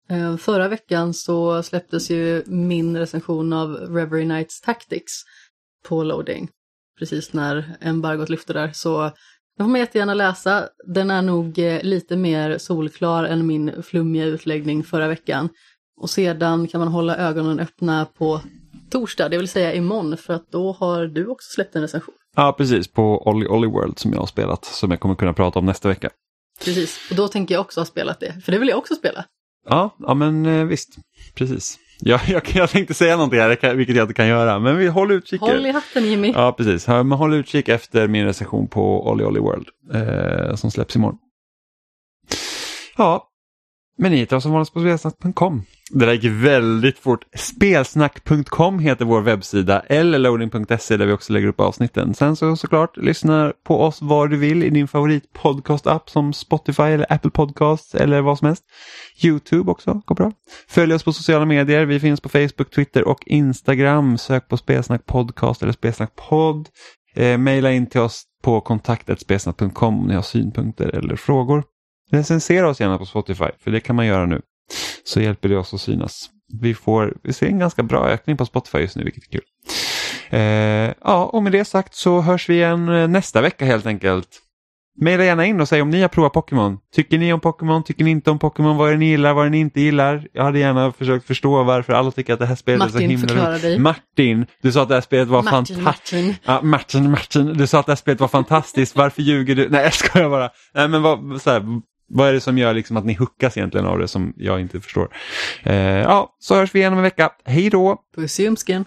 Speaker 2: Eh, Förra veckan så släpptes ju min recension av Reverie Knights Tactics på loading. Precis när embargot lyfte där. Så den får man jättegärna läsa. Den är nog eh, lite mer solklar än min flummiga utläggning förra veckan. Och sedan kan man hålla ögonen öppna på torsdag, det vill säga imorgon, för att då har du också släppt en recension.
Speaker 1: Ja precis, på Olly Olly World som jag har spelat som jag kommer kunna prata om nästa vecka.
Speaker 2: Precis, och då tänker jag också ha spelat det, för det vill jag också spela.
Speaker 1: Ja, ja men eh, visst, precis. Ja, [laughs] jag, jag tänkte säga någonting här, vilket jag inte kan göra, men vi håller utkik.
Speaker 2: Håll i hatten Jimmy!
Speaker 1: Ja, precis. Men håll utkik efter min recension på Olly Olly World eh, som släpps imorgon. Ja, men ni hittar oss som vanligt på spelsnack.com. Det där gick väldigt fort. Spelsnack.com heter vår webbsida eller loading.se där vi också lägger upp avsnitten. Sen så såklart lyssna på oss var du vill i din favoritpodcast-app som Spotify eller Apple Podcasts eller vad som helst. Youtube också går bra. Följ oss på sociala medier. Vi finns på Facebook, Twitter och Instagram. Sök på Spelsnack Podcast eller Spelsnack Podd. Eh, maila in till oss på kontaktetspelsnack.com om ni har synpunkter eller frågor. Recensera oss gärna på Spotify, för det kan man göra nu. Så hjälper det oss att synas. Vi, får, vi ser en ganska bra ökning på Spotify just nu, vilket är kul. Eh, ja, och med det sagt så hörs vi igen eh, nästa vecka helt enkelt. Maila gärna in och säg om ni har provat Pokémon. Tycker ni om Pokémon? Tycker ni inte om Pokémon? Vad är det ni gillar? Vad är det ni inte gillar? Jag hade gärna försökt förstå varför alla tycker att det här spelet är så
Speaker 2: Martin,
Speaker 1: himla
Speaker 2: förklara dig.
Speaker 1: Martin, du sa att det här spelet var
Speaker 2: Martin,
Speaker 1: fantastiskt.
Speaker 2: Martin.
Speaker 1: Ja, Martin, Martin, du sa att det här spelet var fantastiskt. Varför ljuger du? Nej, jag skojar bara. Nej, men vad, så här, vad är det som gör liksom att ni hookas egentligen av det som jag inte förstår? Eh, ja, så hörs vi igen om en vecka. Hej då!
Speaker 2: Puss i ljumsken.